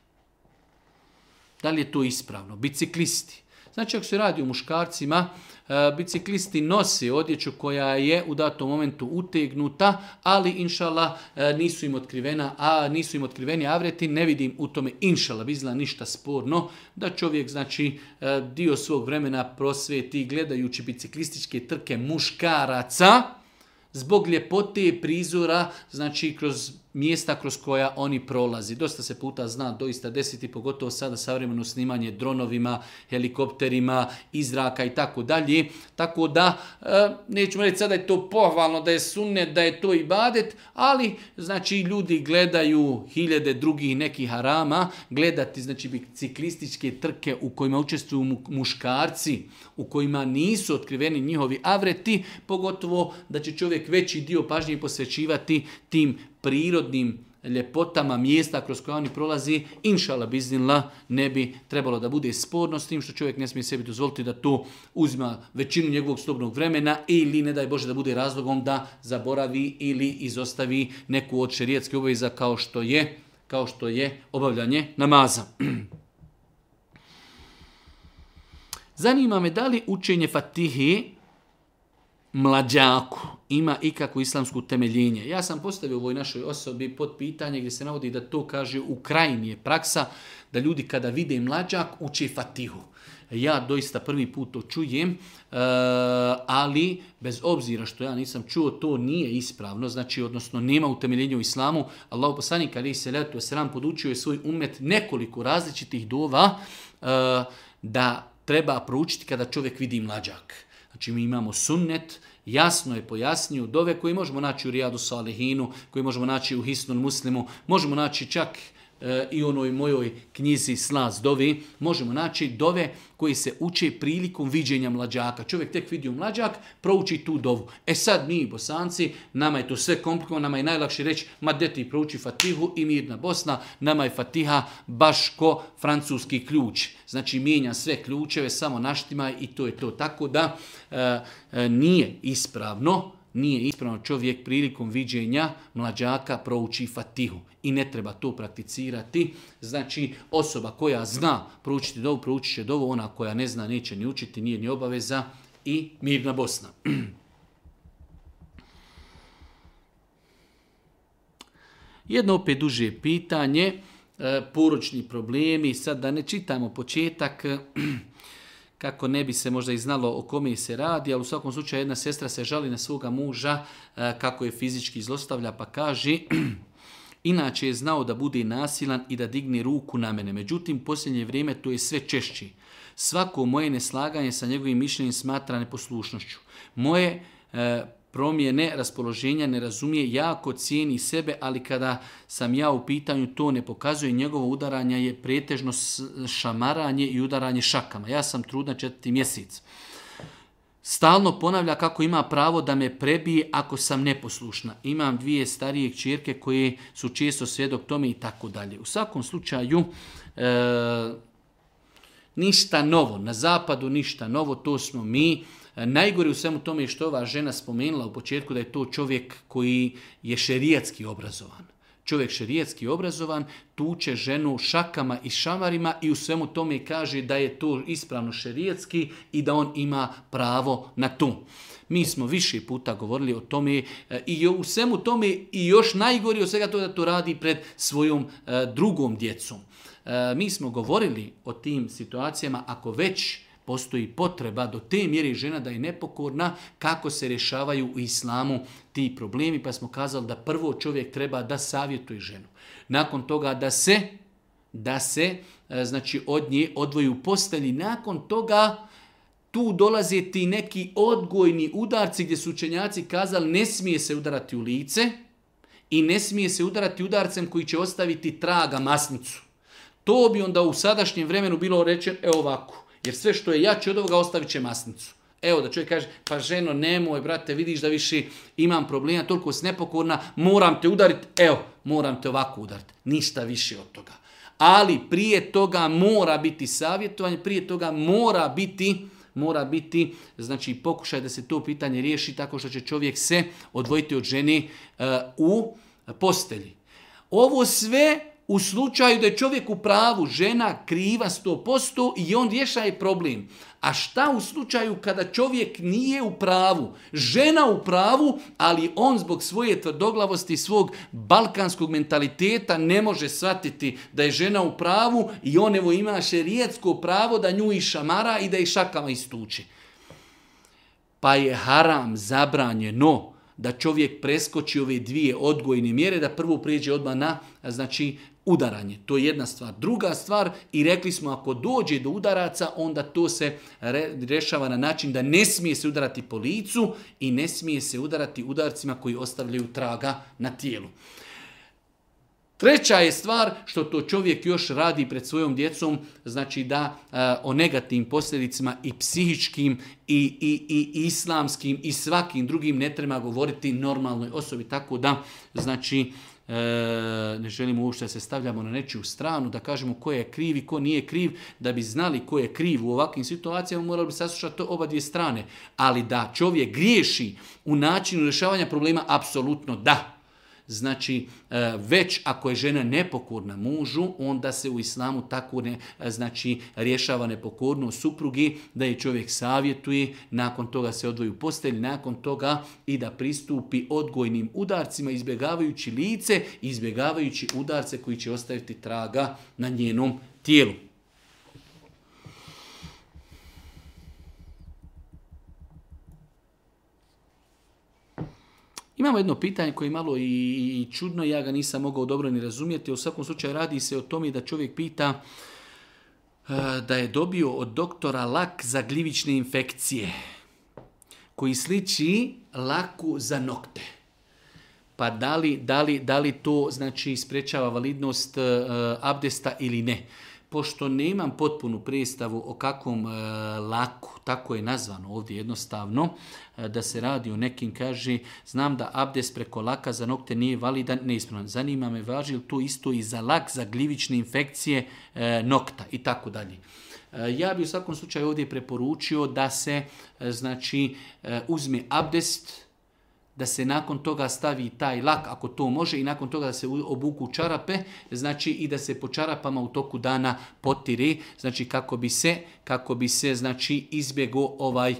Da li je to ispravno? Biciklisti. Znači, ako se radi o muškarcima, E, biciklisti nose odjeću koja je u datom momentu utegnuta, ali inšala e, nisu im otkrivena, a nisu im otkriveni avreti, ne vidim u tome inšala bizla ništa sporno, da čovjek znači e, dio svog vremena prosvjeti gledajući biciklističke trke muškaraca, zbog ljepote prizora, znači kroz mjesta kroz koja oni prolazi. Dosta se puta zna doista desiti, pogotovo sada savremeno snimanje dronovima, helikopterima, izraka i tako dalje. Tako da, e, nećemo reći sada je to pohvalno, da je sunne, da je to i badet, ali znači ljudi gledaju hiljade drugih nekih harama, gledati znači biciklističke trke u kojima učestvuju muškarci, u kojima nisu otkriveni njihovi avreti, pogotovo da će čovjek veći dio pažnje posvećivati tim prirodnim ljepotama mjesta kroz koje oni prolazi, inšala biznila ne bi trebalo da bude sporno s tim što čovjek ne smije sebi dozvoliti da to uzima većinu njegovog slobnog vremena ili ne daj Bože da bude razlogom da zaboravi ili izostavi neku od šerijetske obaveza kao što je kao što je obavljanje namaza. Zanima me da li učenje fatihi mlađaku ima ikakvo islamsko temeljenje. Ja sam postavio ovoj našoj osobi pod pitanje gdje se navodi da to kaže u krajini je praksa da ljudi kada vide mlađak uče fatihu. Ja doista prvi put to čujem, e, ali bez obzira što ja nisam čuo, to nije ispravno, znači odnosno nema utemeljenja u islamu. Allah poslanik ali se letu podučio je svoj umet nekoliko različitih dova e, da treba proučiti kada čovjek vidi mlađak. Znači mi imamo sunnet, jasno je pojasnio dove koje možemo naći u Rijadu Salihinu, koji možemo naći u Hisnom Muslimu, možemo naći čak E, i onoj mojoj knjizi Slaz dovi, možemo naći dove koji se uče prilikom viđenja mlađaka. Čovjek tek vidio mlađak, prouči tu dovu. E sad mi, bosanci, nama je to sve komplikovano, nama je najlakše reći, ma de ti prouči Fatihu i mirna Bosna, nama je Fatiha baš ko francuski ključ. Znači mijenja sve ključeve, samo naštima i to je to. Tako da e, e, nije ispravno, nije ispravno čovjek prilikom viđenja mlađaka prouči Fatihu i ne treba to prakticirati. Znači, osoba koja zna proučiti dovu, proučit će dovu, ona koja ne zna neće ni učiti, nije ni obaveza i mirna Bosna. Jedno opet duže pitanje, e, poručni problemi, sad da ne čitamo početak, kako ne bi se možda i znalo o kome se radi, ali u svakom slučaju jedna sestra se žali na svoga muža e, kako je fizički izlostavlja pa kaže Inače je znao da bude nasilan i da digne ruku na mene. Međutim, posljednje vrijeme to je sve češći. Svako moje neslaganje sa njegovim mišljenjem smatra neposlušnošću. Moje e, promjene raspoloženja ne razumije, jako cijeni sebe, ali kada sam ja u pitanju to ne pokazuje, njegovo udaranje je pretežno šamaranje i udaranje šakama. Ja sam trudna četiri mjesec. Stalno ponavlja kako ima pravo da me prebije ako sam neposlušna. Imam dvije starije čirke koje su često svjedok tome i tako dalje. U svakom slučaju, e, ništa novo. Na zapadu ništa novo, to smo mi. E, najgore u svemu tome je što ova žena spomenula u početku da je to čovjek koji je šerijatski obrazovan čovjek šerijetski obrazovan, tuče ženu šakama i šamarima i u svemu tome kaže da je to ispravno šerijetski i da on ima pravo na to. Mi smo više puta govorili o tome e, i u svemu tome i još najgori od svega to da to radi pred svojom e, drugom djecom. E, mi smo govorili o tim situacijama ako već postoji potreba do te mjere žena da je nepokorna, kako se rješavaju u islamu ti problemi, pa smo kazali da prvo čovjek treba da savjetuje ženu. Nakon toga da se, da se e, znači od nje odvoju postelji, nakon toga tu dolaze ti neki odgojni udarci gdje su učenjaci kazali ne smije se udarati u lice i ne smije se udarati udarcem koji će ostaviti traga masnicu. To bi onda u sadašnjem vremenu bilo rečeno, e ovako, jer sve što je jače od ovoga ostavit će masnicu. Evo da čovjek kaže, pa ženo nemoj, brate, vidiš da više imam problema, toliko si nepokorna, moram te udariti, evo, moram te ovako udariti. Ništa više od toga. Ali prije toga mora biti savjetovanje, prije toga mora biti mora biti znači pokušaj da se to pitanje riješi tako što će čovjek se odvojiti od žene e, u postelji. Ovo sve u slučaju da je čovjek u pravu, žena kriva 100% i on je problem. A šta u slučaju kada čovjek nije u pravu? Žena u pravu, ali on zbog svoje tvrdoglavosti, svog balkanskog mentaliteta ne može shvatiti da je žena u pravu i on evo ima šerijetsko pravo da nju i šamara i da ih šakama istuči. Pa je haram zabranjeno da čovjek preskoči ove dvije odgojne mjere, da prvo prijeđe odmah na znači, udaranje. To je jedna stvar. Druga stvar, i rekli smo ako dođe do udaraca, onda to se re, rešava na način da ne smije se udarati po licu i ne smije se udarati udarcima koji ostavljaju traga na tijelu. Treća je stvar što to čovjek još radi pred svojom djecom, znači da e, o negativnim posljedicama i psihičkim i, i, i, islamskim i svakim drugim ne treba govoriti normalnoj osobi, tako da znači e, ne želimo uopšte da se stavljamo na nečiju stranu, da kažemo ko je kriv i ko nije kriv, da bi znali ko je kriv u ovakvim situacijama, morali bi saslušati to oba dvije strane. Ali da čovjek griješi u načinu rješavanja problema, apsolutno da. Znači, e, već ako je žena nepokorna mužu, onda se u islamu tako ne, e, znači, rješava nepokornost suprugi, da je čovjek savjetuje, nakon toga se odvoju u postelj, nakon toga i da pristupi odgojnim udarcima, izbjegavajući lice, izbjegavajući udarce koji će ostaviti traga na njenom tijelu. Imamo jedno pitanje koje je malo i čudno, ja ga nisam mogao dobro ni razumjeti. U svakom slučaju radi se o tome da čovjek pita e, da je dobio od doktora lak za gljivične infekcije koji sliči laku za nokte. Pa da li, to znači sprečava validnost e, e, abdesta ili ne? pošto nemam potpunu predstavu o kakvom e, laku, tako je nazvano ovdje jednostavno, e, da se radi o nekim, kaže, znam da abdes preko laka za nokte nije validan, neispravan. Zanima me, važi li to isto i za lak, za gljivične infekcije e, nokta i tako dalje. Ja bi u svakom slučaju ovdje preporučio da se znači uzme abdest, da se nakon toga stavi taj lak, ako to može, i nakon toga da se obuku čarape, znači i da se po čarapama u toku dana potiri, znači kako bi se, kako bi se znači izbjegao ovaj e,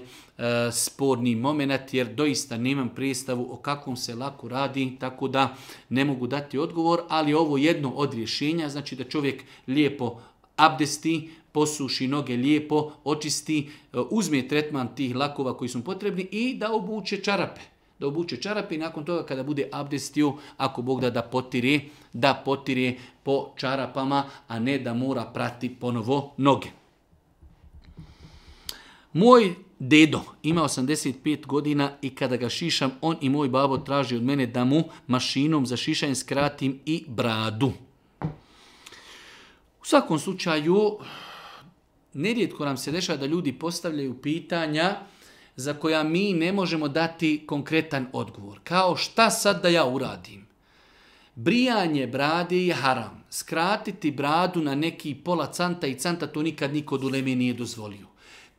sporni moment, jer doista nemam predstavu o kakvom se laku radi, tako da ne mogu dati odgovor, ali ovo jedno od rješenja, znači da čovjek lijepo abdesti, posuši noge lijepo, očisti, e, uzme tretman tih lakova koji su potrebni i da obuče čarape da obuče čarape i nakon toga kada bude abdestio, ako Bog da da potire, da potire po čarapama, a ne da mora prati ponovo noge. Moj dedo ima 85 godina i kada ga šišam, on i moj babo traži od mene da mu mašinom za šišanje skratim i bradu. U svakom slučaju, nerijetko nam se dešava da ljudi postavljaju pitanja za koja mi ne možemo dati konkretan odgovor. Kao šta sad da ja uradim? Brijanje brade je haram. Skratiti bradu na neki pola canta i canta to nikad niko od nije dozvolio.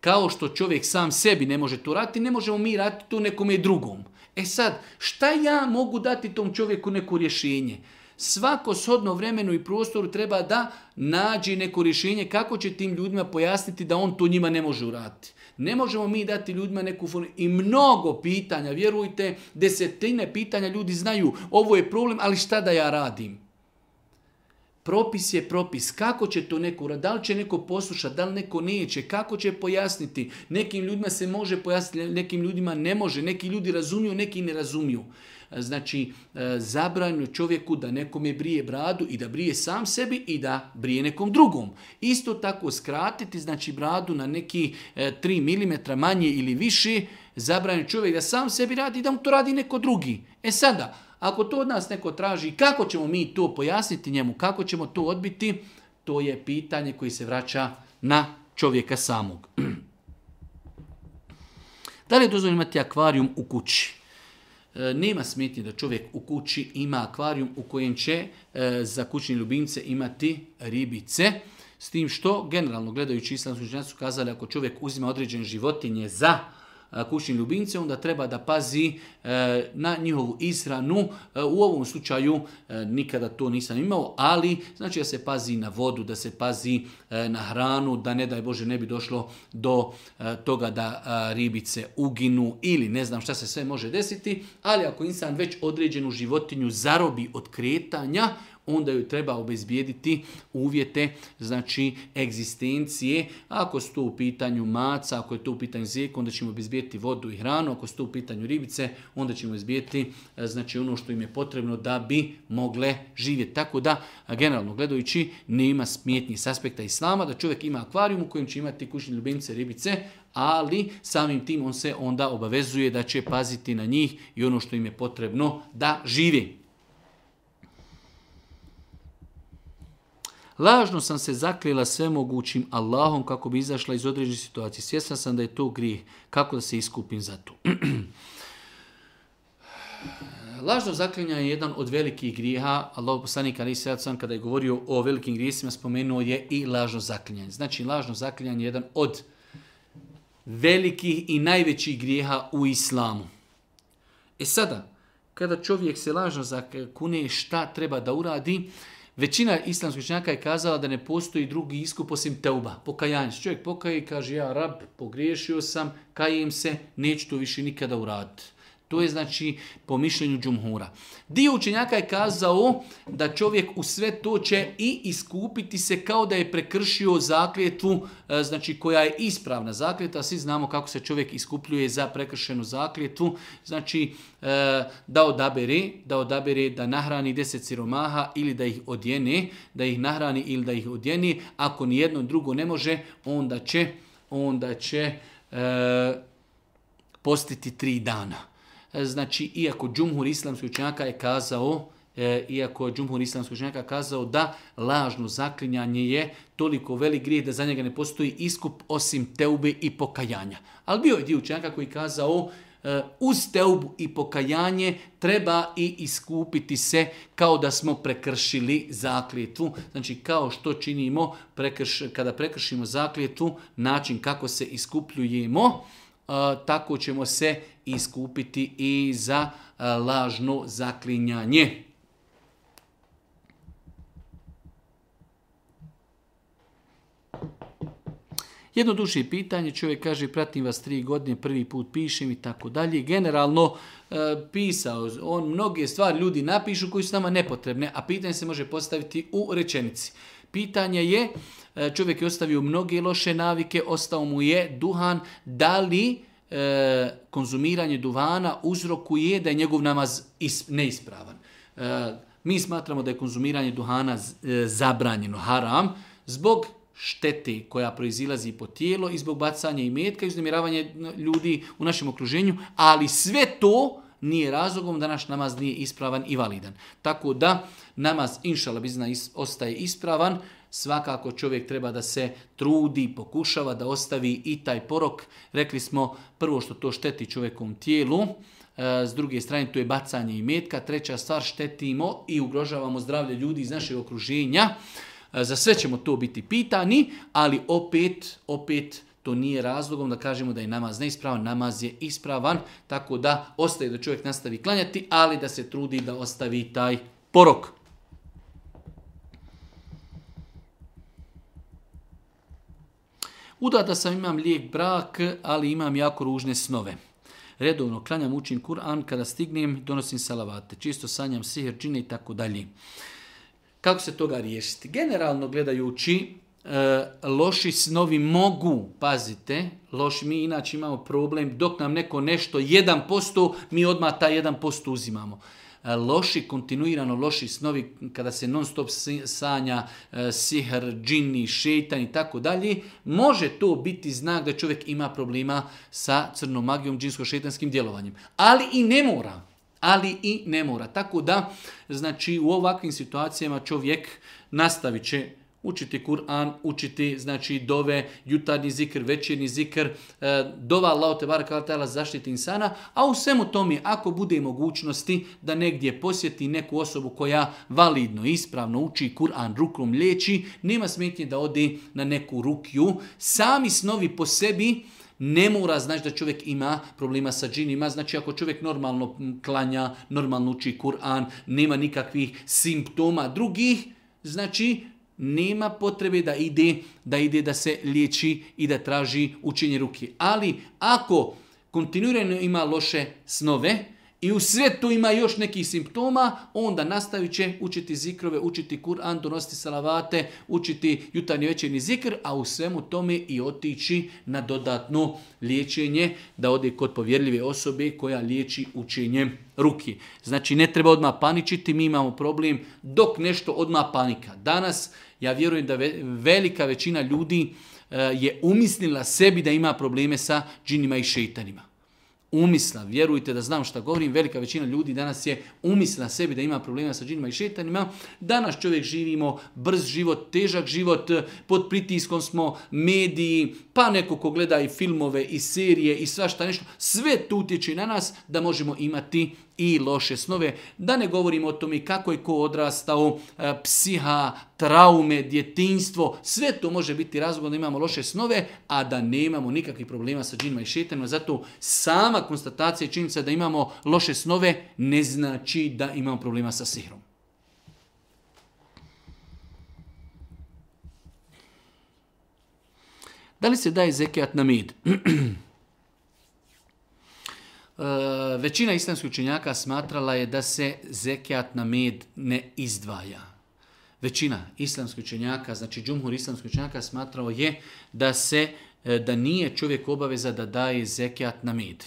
Kao što čovjek sam sebi ne može to raditi, ne možemo mi raditi to nekome drugom. E sad, šta ja mogu dati tom čovjeku neko rješenje? Svako shodno vremenu i prostoru treba da nađe neko rješenje kako će tim ljudima pojasniti da on to njima ne može uraditi. Ne možemo mi dati ljudima neku formu. I mnogo pitanja, vjerujte, desetine pitanja ljudi znaju. Ovo je problem, ali šta da ja radim? Propis je propis. Kako će to neko uraditi? Da li će neko poslušati? Da li neko neće? Kako će pojasniti? Nekim ljudima se može pojasniti, nekim ljudima ne može. Neki ljudi razumiju, neki ne razumiju znači e, zabranjeno čovjeku da nekome brije bradu i da brije sam sebi i da brije nekom drugom. Isto tako skratiti znači bradu na neki 3 e, mm manje ili više, zabranju čovjek da sam sebi radi i da mu to radi neko drugi. E sada, ako to od nas neko traži, kako ćemo mi to pojasniti njemu, kako ćemo to odbiti, to je pitanje koji se vraća na čovjeka samog. Da li je dozvoljeno imati akvarijum u kući? E, nema smetnje da čovjek u kući ima akvarijum u kojem će e, za kućne ljubimce imati ribice. S tim što, generalno gledajući islamski ženacu, su kazali ako čovjek uzima određene životinje za kućnim ljubimcem, onda treba da pazi e, na njihovu izranu, e, U ovom slučaju e, nikada to nisam imao, ali znači da se pazi na vodu, da se pazi na hranu, da ne daj Bože ne bi došlo do toga da ribice uginu ili ne znam šta se sve može desiti, ali ako insan već određenu životinju zarobi od kretanja, onda ju treba obezbijediti uvjete znači egzistencije. Ako su to u pitanju maca, ako je to u pitanju zijeka, onda ćemo obezbijediti vodu i hranu. Ako su to u pitanju ribice, onda ćemo obezbijediti e, znači ono što im je potrebno da bi mogle živjeti. Tako da, generalno gledajući, nema smetnji s aspekta islama da čovjek ima akvarijum u kojem će imati kućne ljubimce, ribice, ali samim tim on se onda obavezuje da će paziti na njih i ono što im je potrebno da živi. Lažno sam se zakljela svemogućim Allahom kako bi izašla iz određene situacije. Svjesna sam da je to grijeh. Kako da se iskupim za to? Lažno zaklinjanje je jedan od velikih grijeha. Allah poslanik Ali sam kada je govorio o velikim grijesima spomenuo je i lažno zaklinjanje. Znači lažno zaklinjanje je jedan od velikih i najvećih grijeha u islamu. E sada, kada čovjek se lažno zakune, šta treba da uradi? Većina islamskih učenjaka je kazala da ne postoji drugi iskup osim teuba, pokajanje. Čovjek pokaje i kaže ja rab, pogriješio sam, kajim se, neću to više nikada uraditi. To je znači po mišljenju džumhura. Dio učenjaka je kazao da čovjek u sve to će i iskupiti se kao da je prekršio zakljetvu, e, znači koja je ispravna zakljeta. Svi znamo kako se čovjek iskupljuje za prekršenu zakljetvu. Znači e, da odabere, da odabere da nahrani deset siromaha ili da ih odjene, da ih nahrani ili da ih odjeni. Ako ni jedno drugo ne može, onda će, onda će e, postiti tri dana. E, znači iako džumhur islamskih učenjaka je kazao e, iako džumhur islamskog učenjaka kazao da lažno zaklinjanje je toliko velik grijeh da za njega ne postoji iskup osim teube i pokajanja. Ali bio je dio učenjaka koji kazao e, uz teubu i pokajanje treba i iskupiti se kao da smo prekršili zakljetu. Znači kao što činimo prekrš, kada prekršimo zakljetu način kako se iskupljujemo, E, tako ćemo se iskupiti i za e, lažno zaklinjanje. Jedno duše pitanje, čovjek kaže pratim vas tri godine, prvi put pišem i tako dalje. Generalno e, pisao, on mnoge stvari ljudi napišu koji su nama nepotrebne, a pitanje se može postaviti u rečenici. Pitanje je E, čovjek je ostavio mnoge loše navike, ostao mu je duhan, da li e, konzumiranje duhana uzrokuje da je njegov namaz neispravan. E, mi smatramo da je konzumiranje duhana e, zabranjeno, haram, zbog štete koja proizilazi po tijelo i zbog bacanja i metka i uznemiravanja ljudi u našem okruženju, ali sve to nije razlogom da naš namaz nije ispravan i validan. Tako da namaz, inšala ostaje ispravan, Svakako čovjek treba da se trudi, pokušava da ostavi i taj porok. Rekli smo prvo što to šteti čovjekom tijelu, e, s druge strane to je bacanje i metka, treća stvar štetimo i ugrožavamo zdravlje ljudi iz našeg okruženja. E, za sve ćemo to biti pitani, ali opet, opet to nije razlogom da kažemo da je namaz neispravan, namaz je ispravan, tako da ostaje da čovjek nastavi klanjati, ali da se trudi da ostavi taj porok. da sam, imam lijep brak, ali imam jako ružne snove. Redovno klanjam, učim Kur'an, kada stignem donosim salavate, čisto sanjam sihr, džine i tako dalje. Kako se toga riješiti? Generalno gledajući, e, loši snovi mogu, pazite, loši, mi inače imamo problem, dok nam neko nešto 1%, mi odmah taj 1% uzimamo. E, loši, kontinuirano loši snovi kada se non stop sanja e, sihr, džini, šetan i tako dalje, može to biti znak da čovjek ima problema sa crnom magijom, džinsko-šetanskim djelovanjem. Ali i ne mora. Ali i ne mora. Tako da, znači, u ovakvim situacijama čovjek nastavit će Učiti Kur'an, učiti znači dove, jutarnji zikr, večernji zikr, e, dova Allah te baraka zaštiti insana, a u svemu tome ako bude mogućnosti da negdje posjeti neku osobu koja validno, ispravno uči Kur'an rukom liječi, nema smetnje da ode na neku rukju. Sami snovi po sebi ne mora znači da čovjek ima problema sa džinima, znači ako čovjek normalno klanja, normalno uči Kur'an, nema nikakvih simptoma drugih, znači nema potrebe da ide, da ide da se liječi i da traži učenje ruke. Ali ako kontinuirano ima loše snove, i u svijetu ima još nekih simptoma, onda nastavit će učiti zikrove, učiti Kur'an, donositi salavate, učiti jutarnji večerni zikr, a u svemu tome i otići na dodatno liječenje, da ode kod povjerljive osobe koja liječi učenjem ruki. Znači ne treba odmah paničiti, mi imamo problem dok nešto odmah panika. Danas ja vjerujem da velika većina ljudi e, je umislila sebi da ima probleme sa džinima i šeitanima umisla, vjerujte da znam šta govorim, velika većina ljudi danas je umisla sebi da ima problema sa džinima i šetanima. Danas čovjek živimo brz život, težak život, pod pritiskom smo mediji, pa neko ko gleda i filmove i serije i svašta nešto, sve to utječe na nas da možemo imati i loše snove. Da ne govorimo o tome kako je ko odrastao, e, psiha, traume, djetinstvo, sve to može biti razlog da imamo loše snove, a da nemamo nikakvih problema sa džinima i šetanima. Zato sama konstatacija i činjenica da imamo loše snove ne znači da imamo problema sa sihrom. Da li se daje zekijat na mid? E, većina islamskih učenjaka smatrala je da se zekijat na med ne izdvaja. Većina islamskih učenjaka, znači džumhur islamskih učenjaka smatrao je da se e, da nije čovjek obaveza da daje zekijat na med.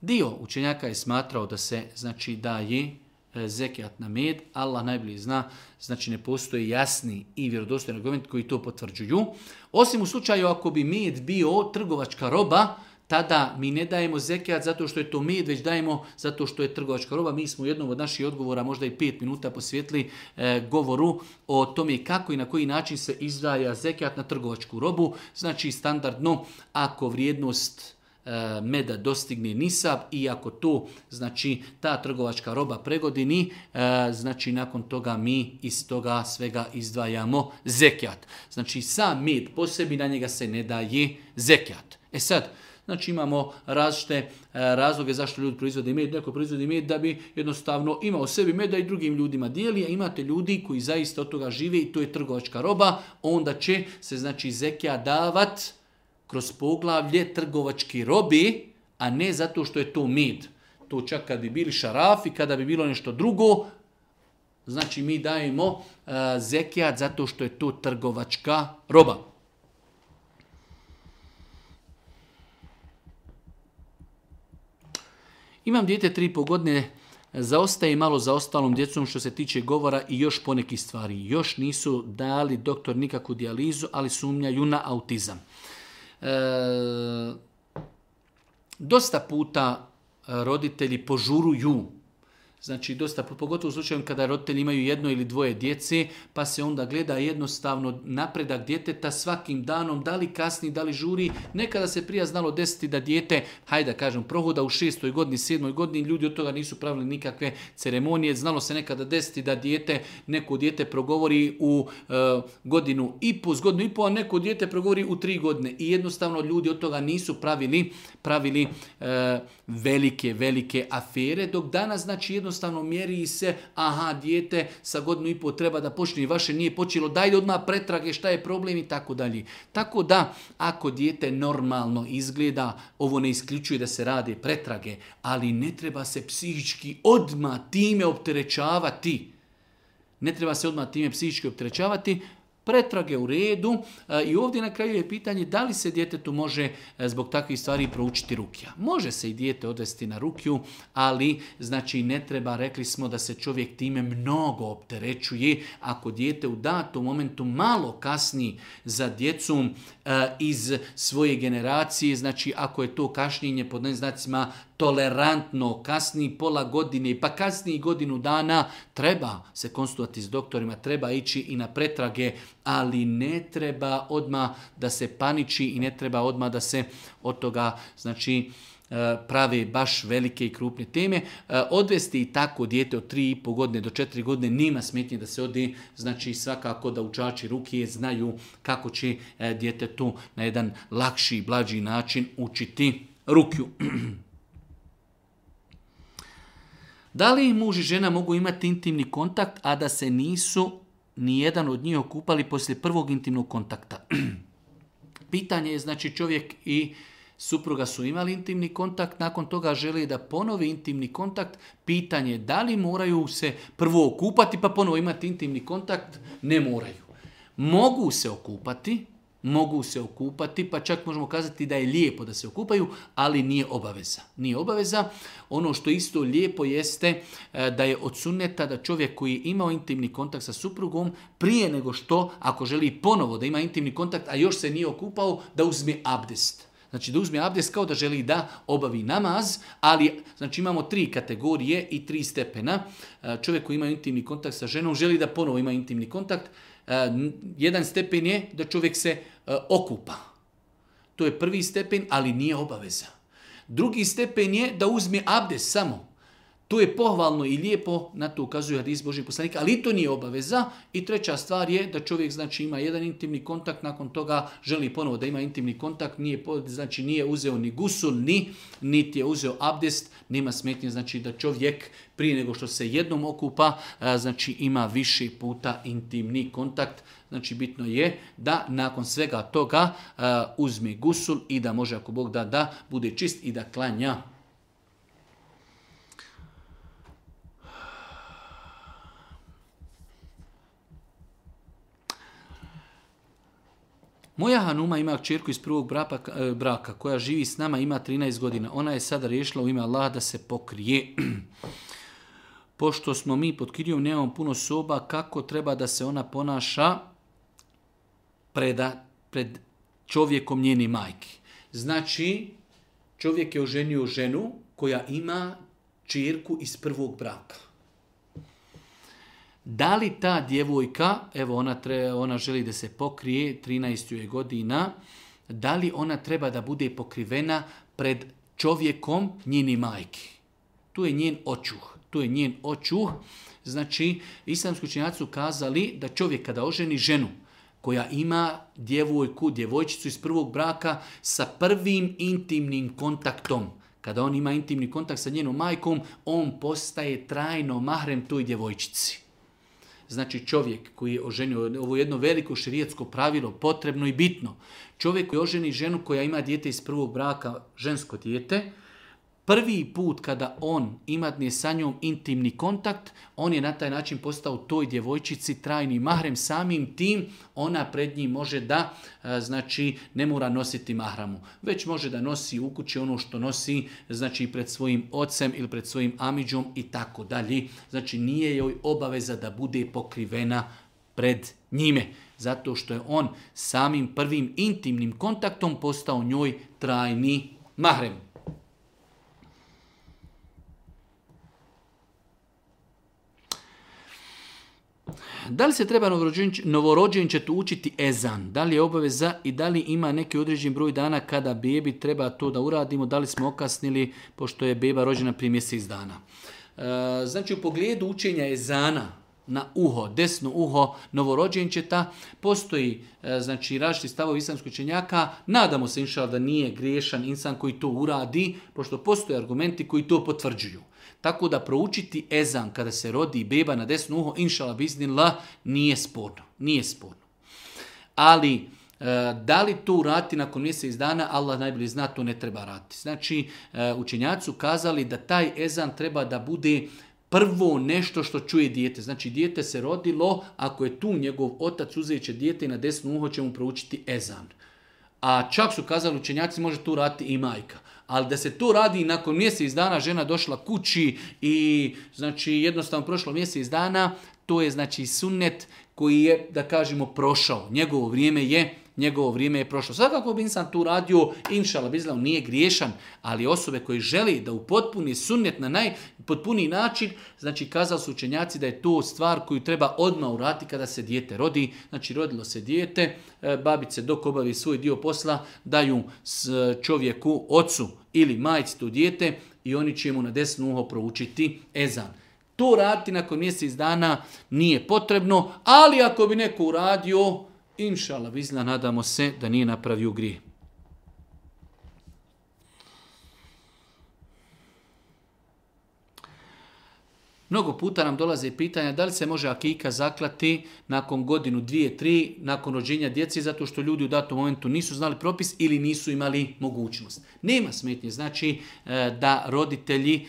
Dio učenjaka je smatrao da se znači daje e, zekijat na med, Allah najbolje zna, znači ne postoji jasni i vjerodostojni argument koji to potvrđuju. Osim u slučaju ako bi med bio trgovačka roba, tada mi ne dajemo zekijat zato što je to med, već dajemo zato što je trgovačka roba. Mi smo u jednom od naših odgovora, možda i pet minuta, posvjetli e, govoru o tome kako i na koji način se izdaja zekijat na trgovačku robu. Znači, standardno, ako vrijednost e, meda dostigne nisab i ako to, znači, ta trgovačka roba pregodini, e, znači, nakon toga mi iz toga svega izdvajamo zekijat. Znači, sam med po na njega se ne daje zekijat. E sad, Znači imamo različite e, razloge zašto ljudi proizvode med, neko proizvodi med da bi jednostavno imao sebi med, da i drugim ljudima dijeli, a imate ljudi koji zaista od toga žive i to je trgovačka roba, onda će se znači zekija davat kroz poglavlje trgovački robi, a ne zato što je to med. To čak kad bi bili šarafi, kada bi bilo nešto drugo, Znači mi dajemo uh, zekijat zato što je to trgovačka roba. Imam dijete tri i godine, zaostaje malo za ostalom djecom što se tiče govora i još ponekih stvari. Još nisu dali doktor nikakvu dijalizu, ali sumnjaju na autizam. E, dosta puta roditelji požuruju Znači, dosta, pogotovo u slučaju kada roditelji imaju jedno ili dvoje djece, pa se onda gleda jednostavno napredak djeteta svakim danom, da li kasni, da li žuri. Nekada se prija znalo desiti da dijete, hajde da kažem, prohoda u šestoj godini, sedmoj godini, ljudi od toga nisu pravili nikakve ceremonije. Znalo se nekada desiti da dijete, neko dijete progovori u e, godinu i po, godinu i po, a neko dijete progovori u tri godine. I jednostavno ljudi od toga nisu pravili, pravili e, velike, velike afere, dok danas, znači, jedno jednostavno mjeri se, aha, dijete sa godinu i pol treba da počne vaše nije počelo, daj odmah pretrage šta je problem i tako dalje. Tako da, ako dijete normalno izgleda, ovo ne isključuje da se rade pretrage, ali ne treba se psihički odmah time opterećavati. Ne treba se odmah time psihički opterećavati, pretrage u redu e, i ovdje na kraju je pitanje da li se djetetu može e, zbog takvih stvari proučiti rukija Može se i dijete odvesti na rukju, ali znači ne treba, rekli smo da se čovjek time mnogo opterećuje. Ako dijete u datom momentu malo kasni za djecu e, iz svoje generacije, znači ako je to kašnjenje pod neznacima tolerantno, kasni pola godine, pa kasni godinu dana, treba se konsultovati s doktorima, treba ići i na pretrage, ali ne treba odma da se paniči i ne treba odma da se od toga, znači, e, prave baš velike i krupne teme. E, odvesti i tako dijete od 3,5 godine do 4 godine nima smetnje da se odi, znači svakako da učači ruke znaju kako će e, dijete tu na jedan lakši i blađi način učiti rukju. Da li muž i žena mogu imati intimni kontakt, a da se nisu ni jedan od njih okupali poslije prvog intimnog kontakta? Pitanje je, znači čovjek i supruga su imali intimni kontakt, nakon toga želi da ponovi intimni kontakt, pitanje da li moraju se prvo okupati pa ponovo imati intimni kontakt, ne moraju. Mogu se okupati, mogu se okupati, pa čak možemo kazati da je lijepo da se okupaju, ali nije obaveza. Nije obaveza. Ono što isto lijepo jeste e, da je od da čovjek koji je imao intimni kontakt sa suprugom, prije nego što, ako želi ponovo da ima intimni kontakt, a još se nije okupao, da uzme abdest. Znači da uzme abdest kao da želi da obavi namaz, ali znači imamo tri kategorije i tri stepena. E, čovjek koji ima intimni kontakt sa ženom želi da ponovo ima intimni kontakt, E, jedan stepen je da čovjek se e, okupa. To je prvi stepen, ali nije obaveza. Drugi stepen je da uzme abdes samo. To je pohvalno i lijepo, na to ukazuje hadis Božih poslanika, ali to nije obaveza. I treća stvar je da čovjek znači ima jedan intimni kontakt, nakon toga želi ponovo da ima intimni kontakt, nije, znači nije uzeo ni gusul, ni, niti je uzeo abdest, nema smetnje znači da čovjek prije nego što se jednom okupa, znači ima više puta intimni kontakt. Znači bitno je da nakon svega toga uzme gusul i da može ako Bog da da bude čist i da klanja. Moja Hanuma ima čirku iz prvog braka, e, braka koja živi s nama, ima 13 godina. Ona je sada riješila u ime Allah da se pokrije. Pošto smo mi pod kirijom, nemamo puno soba, kako treba da se ona ponaša preda, pred čovjekom njeni majki. Znači, čovjek je oženio ženu koja ima čirku iz prvog braka. Da li ta djevojka, evo ona, tre, ona želi da se pokrije, 13. godina, da li ona treba da bude pokrivena pred čovjekom njini majki? Tu je njen očuh. Tu je njen očuh. Znači, islamski učinjaci su kazali da čovjek kada oženi ženu koja ima djevojku, djevojčicu iz prvog braka sa prvim intimnim kontaktom, kada on ima intimni kontakt sa njenom majkom, on postaje trajno mahrem toj djevojčici. Znači čovjek koji je oženio, ovo je jedno veliko širijetsko pravilo, potrebno i bitno. Čovjek koji oženi ženu koja ima dijete iz prvog braka, žensko dijete, Prvi put kada on ima sa njom intimni kontakt, on je na taj način postao toj djevojčici trajni mahrem, samim tim ona pred njim može da, e, znači, ne mora nositi mahramu, već može da nosi u kući ono što nosi, znači, pred svojim ocem ili pred svojim amidžom i tako dalje. Znači, nije joj obaveza da bude pokrivena pred njime, zato što je on samim prvim intimnim kontaktom postao njoj trajni mahrem. Da li se treba novorođenčetu učiti ezan? Da li je obaveza i da li ima neki određen broj dana kada bebi treba to da uradimo? Da li smo okasnili pošto je beba rođena prije mjesec dana? E, znači u pogledu učenja ezana, na uho, desno uho novorođenčeta. Postoji e, znači stavovi islamskoj čenjaka. Nadamo se inšal da nije griješan insan koji to uradi, pošto postoje argumenti koji to potvrđuju. Tako da proučiti ezan kada se rodi beba na desno uho, inšala biznila, nije sporno. Nije sporno. Ali, e, da li to urati nakon mjesec dana, Allah najbolje zna, to ne treba raditi. Znači, e, učenjaci su kazali da taj ezan treba da bude prvo nešto što čuje dijete. Znači, dijete se rodilo, ako je tu njegov otac uzeće dijete i na desno uho će mu proučiti ezan. A čak su kazali učenjaci, može tu urati i majka ali da se to radi nakon mjesec dana žena došla kući i znači jednostavno prošlo mjesec dana, to je znači sunnet koji je, da kažemo, prošao. Njegovo vrijeme je njegovo vrijeme je prošlo. Svakako bi insan tu radio, inšala bizlav, nije griješan, ali osobe koji želi da upotpuni sunnet na najpotpuniji način, znači kazali su učenjaci da je to stvar koju treba odmah urati kada se dijete rodi. Znači rodilo se dijete, e, babice dok obavi svoj dio posla daju e, čovjeku, ocu ili majci to dijete i oni će mu na desno uho proučiti ezan. To raditi nakon mjesec dana nije potrebno, ali ako bi neko uradio, inšala, vizna, nadamo se da nije napravio grije. Mnogo puta nam dolaze pitanja da li se može akika zaklati nakon godinu, dvije, tri, nakon rođenja djeci, zato što ljudi u datom momentu nisu znali propis ili nisu imali mogućnost. Nema smetnje, znači e, da roditelji e,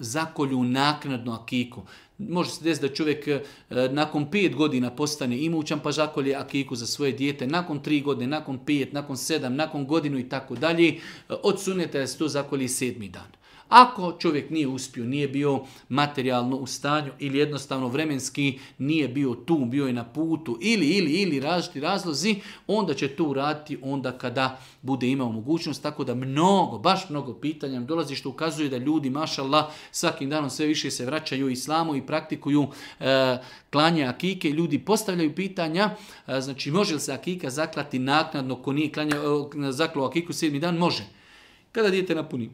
zakolju naknadno akiku. Može se desiti da čovjek e, nakon pet godina postane imućan pa zakolje akiku za svoje dijete, nakon tri godine, nakon pet, nakon sedam, nakon godinu i tako dalje. odsunete da se to zakolje sedmi dan. Ako čovjek nije uspio, nije bio materijalno u stanju ili jednostavno vremenski nije bio tu, bio je na putu ili, ili, ili različiti razlozi, onda će to uraditi onda kada bude imao mogućnost. Tako da mnogo, baš mnogo pitanja dolazi što ukazuje da ljudi, mašallah, svakim danom sve više se vraćaju islamu i praktikuju e, klanje akike. Ljudi postavljaju pitanja, e, znači može li se akika zaklati naknadno ko nije klanja, e, akiku sedmi dan? Može. Kada dijete napuni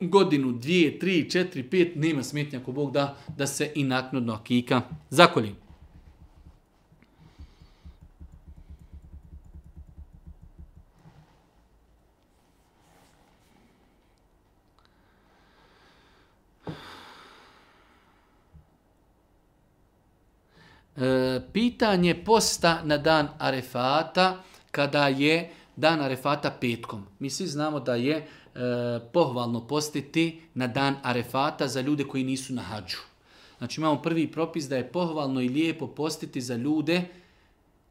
godinu, dvije, tri, četiri, pet, nema smetnja ako Bog da, da se i naknadno akika zakolji. E, pitanje posta na dan Arefata kada je dan Arefata petkom. Mi svi znamo da je E, pohvalno postiti na dan arefata za ljude koji nisu na hađu. Znači imamo prvi propis da je pohvalno i lijepo postiti za ljude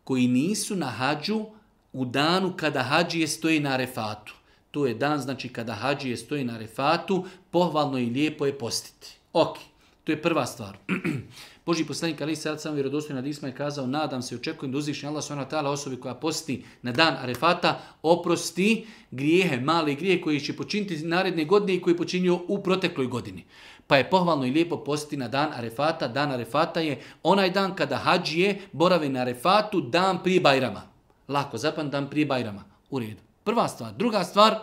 koji nisu na hađu u danu kada hađije stoji na arefatu. To je dan znači kada hađije stoji na arefatu, pohvalno i lijepo je postiti. Ok, to je prva stvar. Boži poslanik Ali Sad sam vjerodostojno na je kazao, nadam se, očekujem da uzvišnji Allah Ona tala osobi koja posti na dan Arefata, oprosti grijehe, male grije koji će počiniti naredne godine i koji je počinio u protekloj godini. Pa je pohvalno i lijepo posti na dan Arefata. Dan Arefata je onaj dan kada hađije boravi na Arefatu dan prije Bajrama. Lako zapam dan prije Bajrama. U redu. Prva stvar. Druga stvar,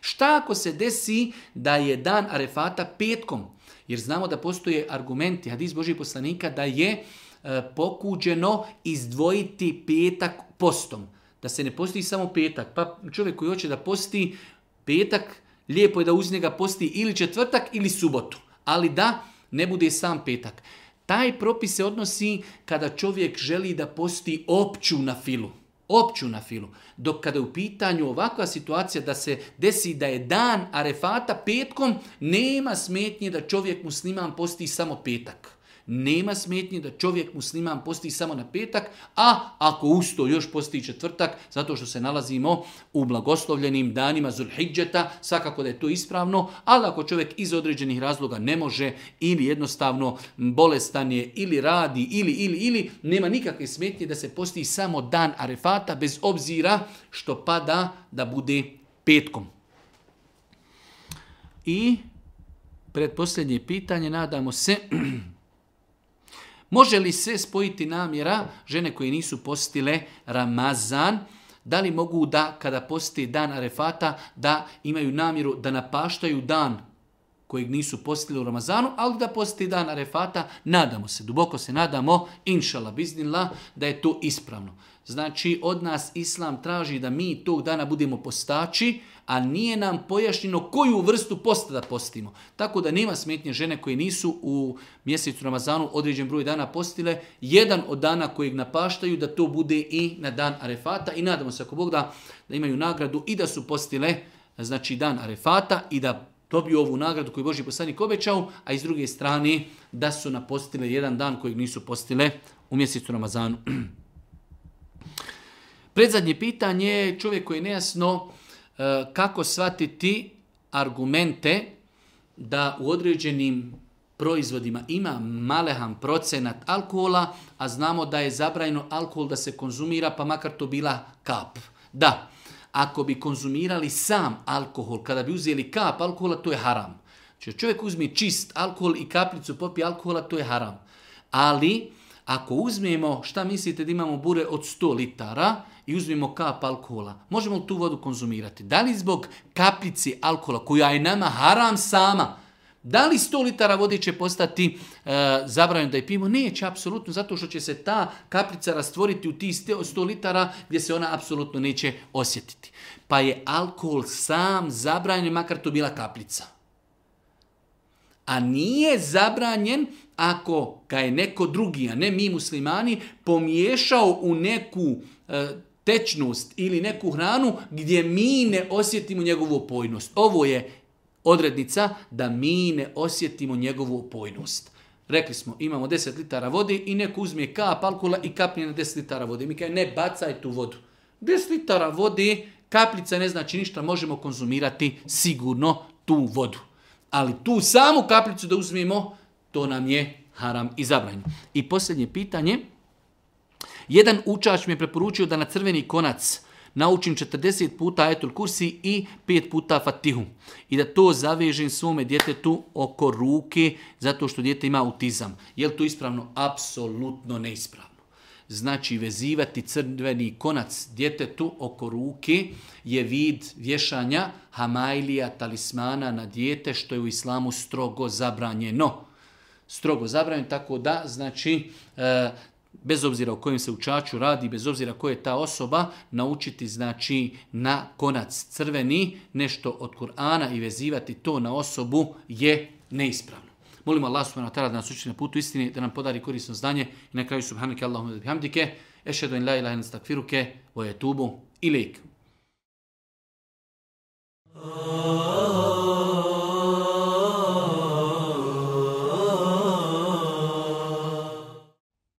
šta ako se desi da je dan Arefata petkom? Jer znamo da postoje argumenti hadis Božih poslanika da je e, pokuđeno izdvojiti petak postom. Da se ne posti samo petak. Pa čovjek koji hoće da posti petak, lijepo je da uz njega posti ili četvrtak ili subotu. Ali da ne bude sam petak. Taj propis se odnosi kada čovjek želi da posti opću na filu opću na filu. Dok kada je u pitanju ovakva situacija da se desi da je dan arefata petkom, nema smetnje da čovjek musliman posti samo petak nema smetnje da čovjek musliman posti samo na petak, a ako usto još posti četvrtak, zato što se nalazimo u blagoslovljenim danima Zulhidžeta, svakako da je to ispravno, ali ako čovjek iz određenih razloga ne može ili jednostavno bolestan je ili radi ili ili ili nema nikakve smetnje da se posti samo dan Arefata bez obzira što pada da bude petkom. I predposljednje pitanje, nadamo se Može li se spojiti namjera žene koje nisu postile Ramazan? Da li mogu da, kada posti dan Arefata, da imaju namjeru da napaštaju dan kojeg nisu postili u Ramazanu, ali da posti dan Arefata, nadamo se, duboko se nadamo, inšala biznila, da je to ispravno. Znači, od nas Islam traži da mi tog dana budemo postači, a nije nam pojašnjeno koju vrstu posta da postimo. Tako da nema smetnje žene koje nisu u mjesecu Ramazanu određen broj dana postile, jedan od dana kojeg napaštaju da to bude i na dan Arefata i nadamo se ako Bog da, da imaju nagradu i da su postile znači dan Arefata i da dobiju ovu nagradu koju Boži poslanik obećao, a iz druge strane da su napostile jedan dan kojeg nisu postile u mjesecu Ramazanu. Predzadnje pitanje je čovjek koji je nejasno e, kako shvatiti argumente da u određenim proizvodima ima malehan procenat alkohola, a znamo da je zabrajno alkohol da se konzumira, pa makar to bila kap. Da, ako bi konzumirali sam alkohol, kada bi uzeli kap alkohola, to je haram. Če znači, čovjek uzmi čist alkohol i kaplicu popi alkohola, to je haram. Ali, ako uzmemo, šta mislite da imamo bure od 100 litara i uzmemo kap alkohola, možemo li tu vodu konzumirati? Da li zbog kapljici alkohola koja je nama haram sama, da li 100 litara vode će postati e, zabranjeno da je pijemo? Neće, apsolutno, zato što će se ta kaplica rastvoriti u tih 100 litara gdje se ona apsolutno neće osjetiti. Pa je alkohol sam zabranjen, makar to bila kaplica a nije zabranjen ako ga je neko drugi, a ne mi muslimani, pomiješao u neku e, tečnost ili neku hranu gdje mi ne osjetimo njegovu opojnost. Ovo je odrednica da mi ne osjetimo njegovu opojnost. Rekli smo, imamo 10 litara vode i neko uzme kap alkula i kaplje na 10 litara vode. Mi kaže, ne bacaj tu vodu. 10 litara vode, kaplica ne znači ništa, možemo konzumirati sigurno tu vodu. Ali tu samu kaplicu da uzmemo, to nam je haram i zabranjeno. I posljednje pitanje. Jedan učač mi je preporučio da na crveni konac naučim 40 puta etul kursi i 5 puta fatihu. I da to zavežem svome djetetu oko ruke zato što djete ima autizam. Je li to ispravno? Apsolutno neispravno znači vezivati crveni konac djetetu oko ruke je vid vješanja hamajlija talismana na dijete što je u islamu strogo zabranjeno. Strogo zabranjeno tako da znači e, bez obzira o kojem se učaču radi, bez obzira koja je ta osoba, naučiti znači na konac crveni nešto od Kur'ana i vezivati to na osobu je neispravno. Molimo Allah subhanahu wa da nas uči na putu istini, da nam podari korisno znanje i na kraju subhanike Allahumma bihamdike, ešhedu en la ilaha illa stakfiruke, ve etubu oh.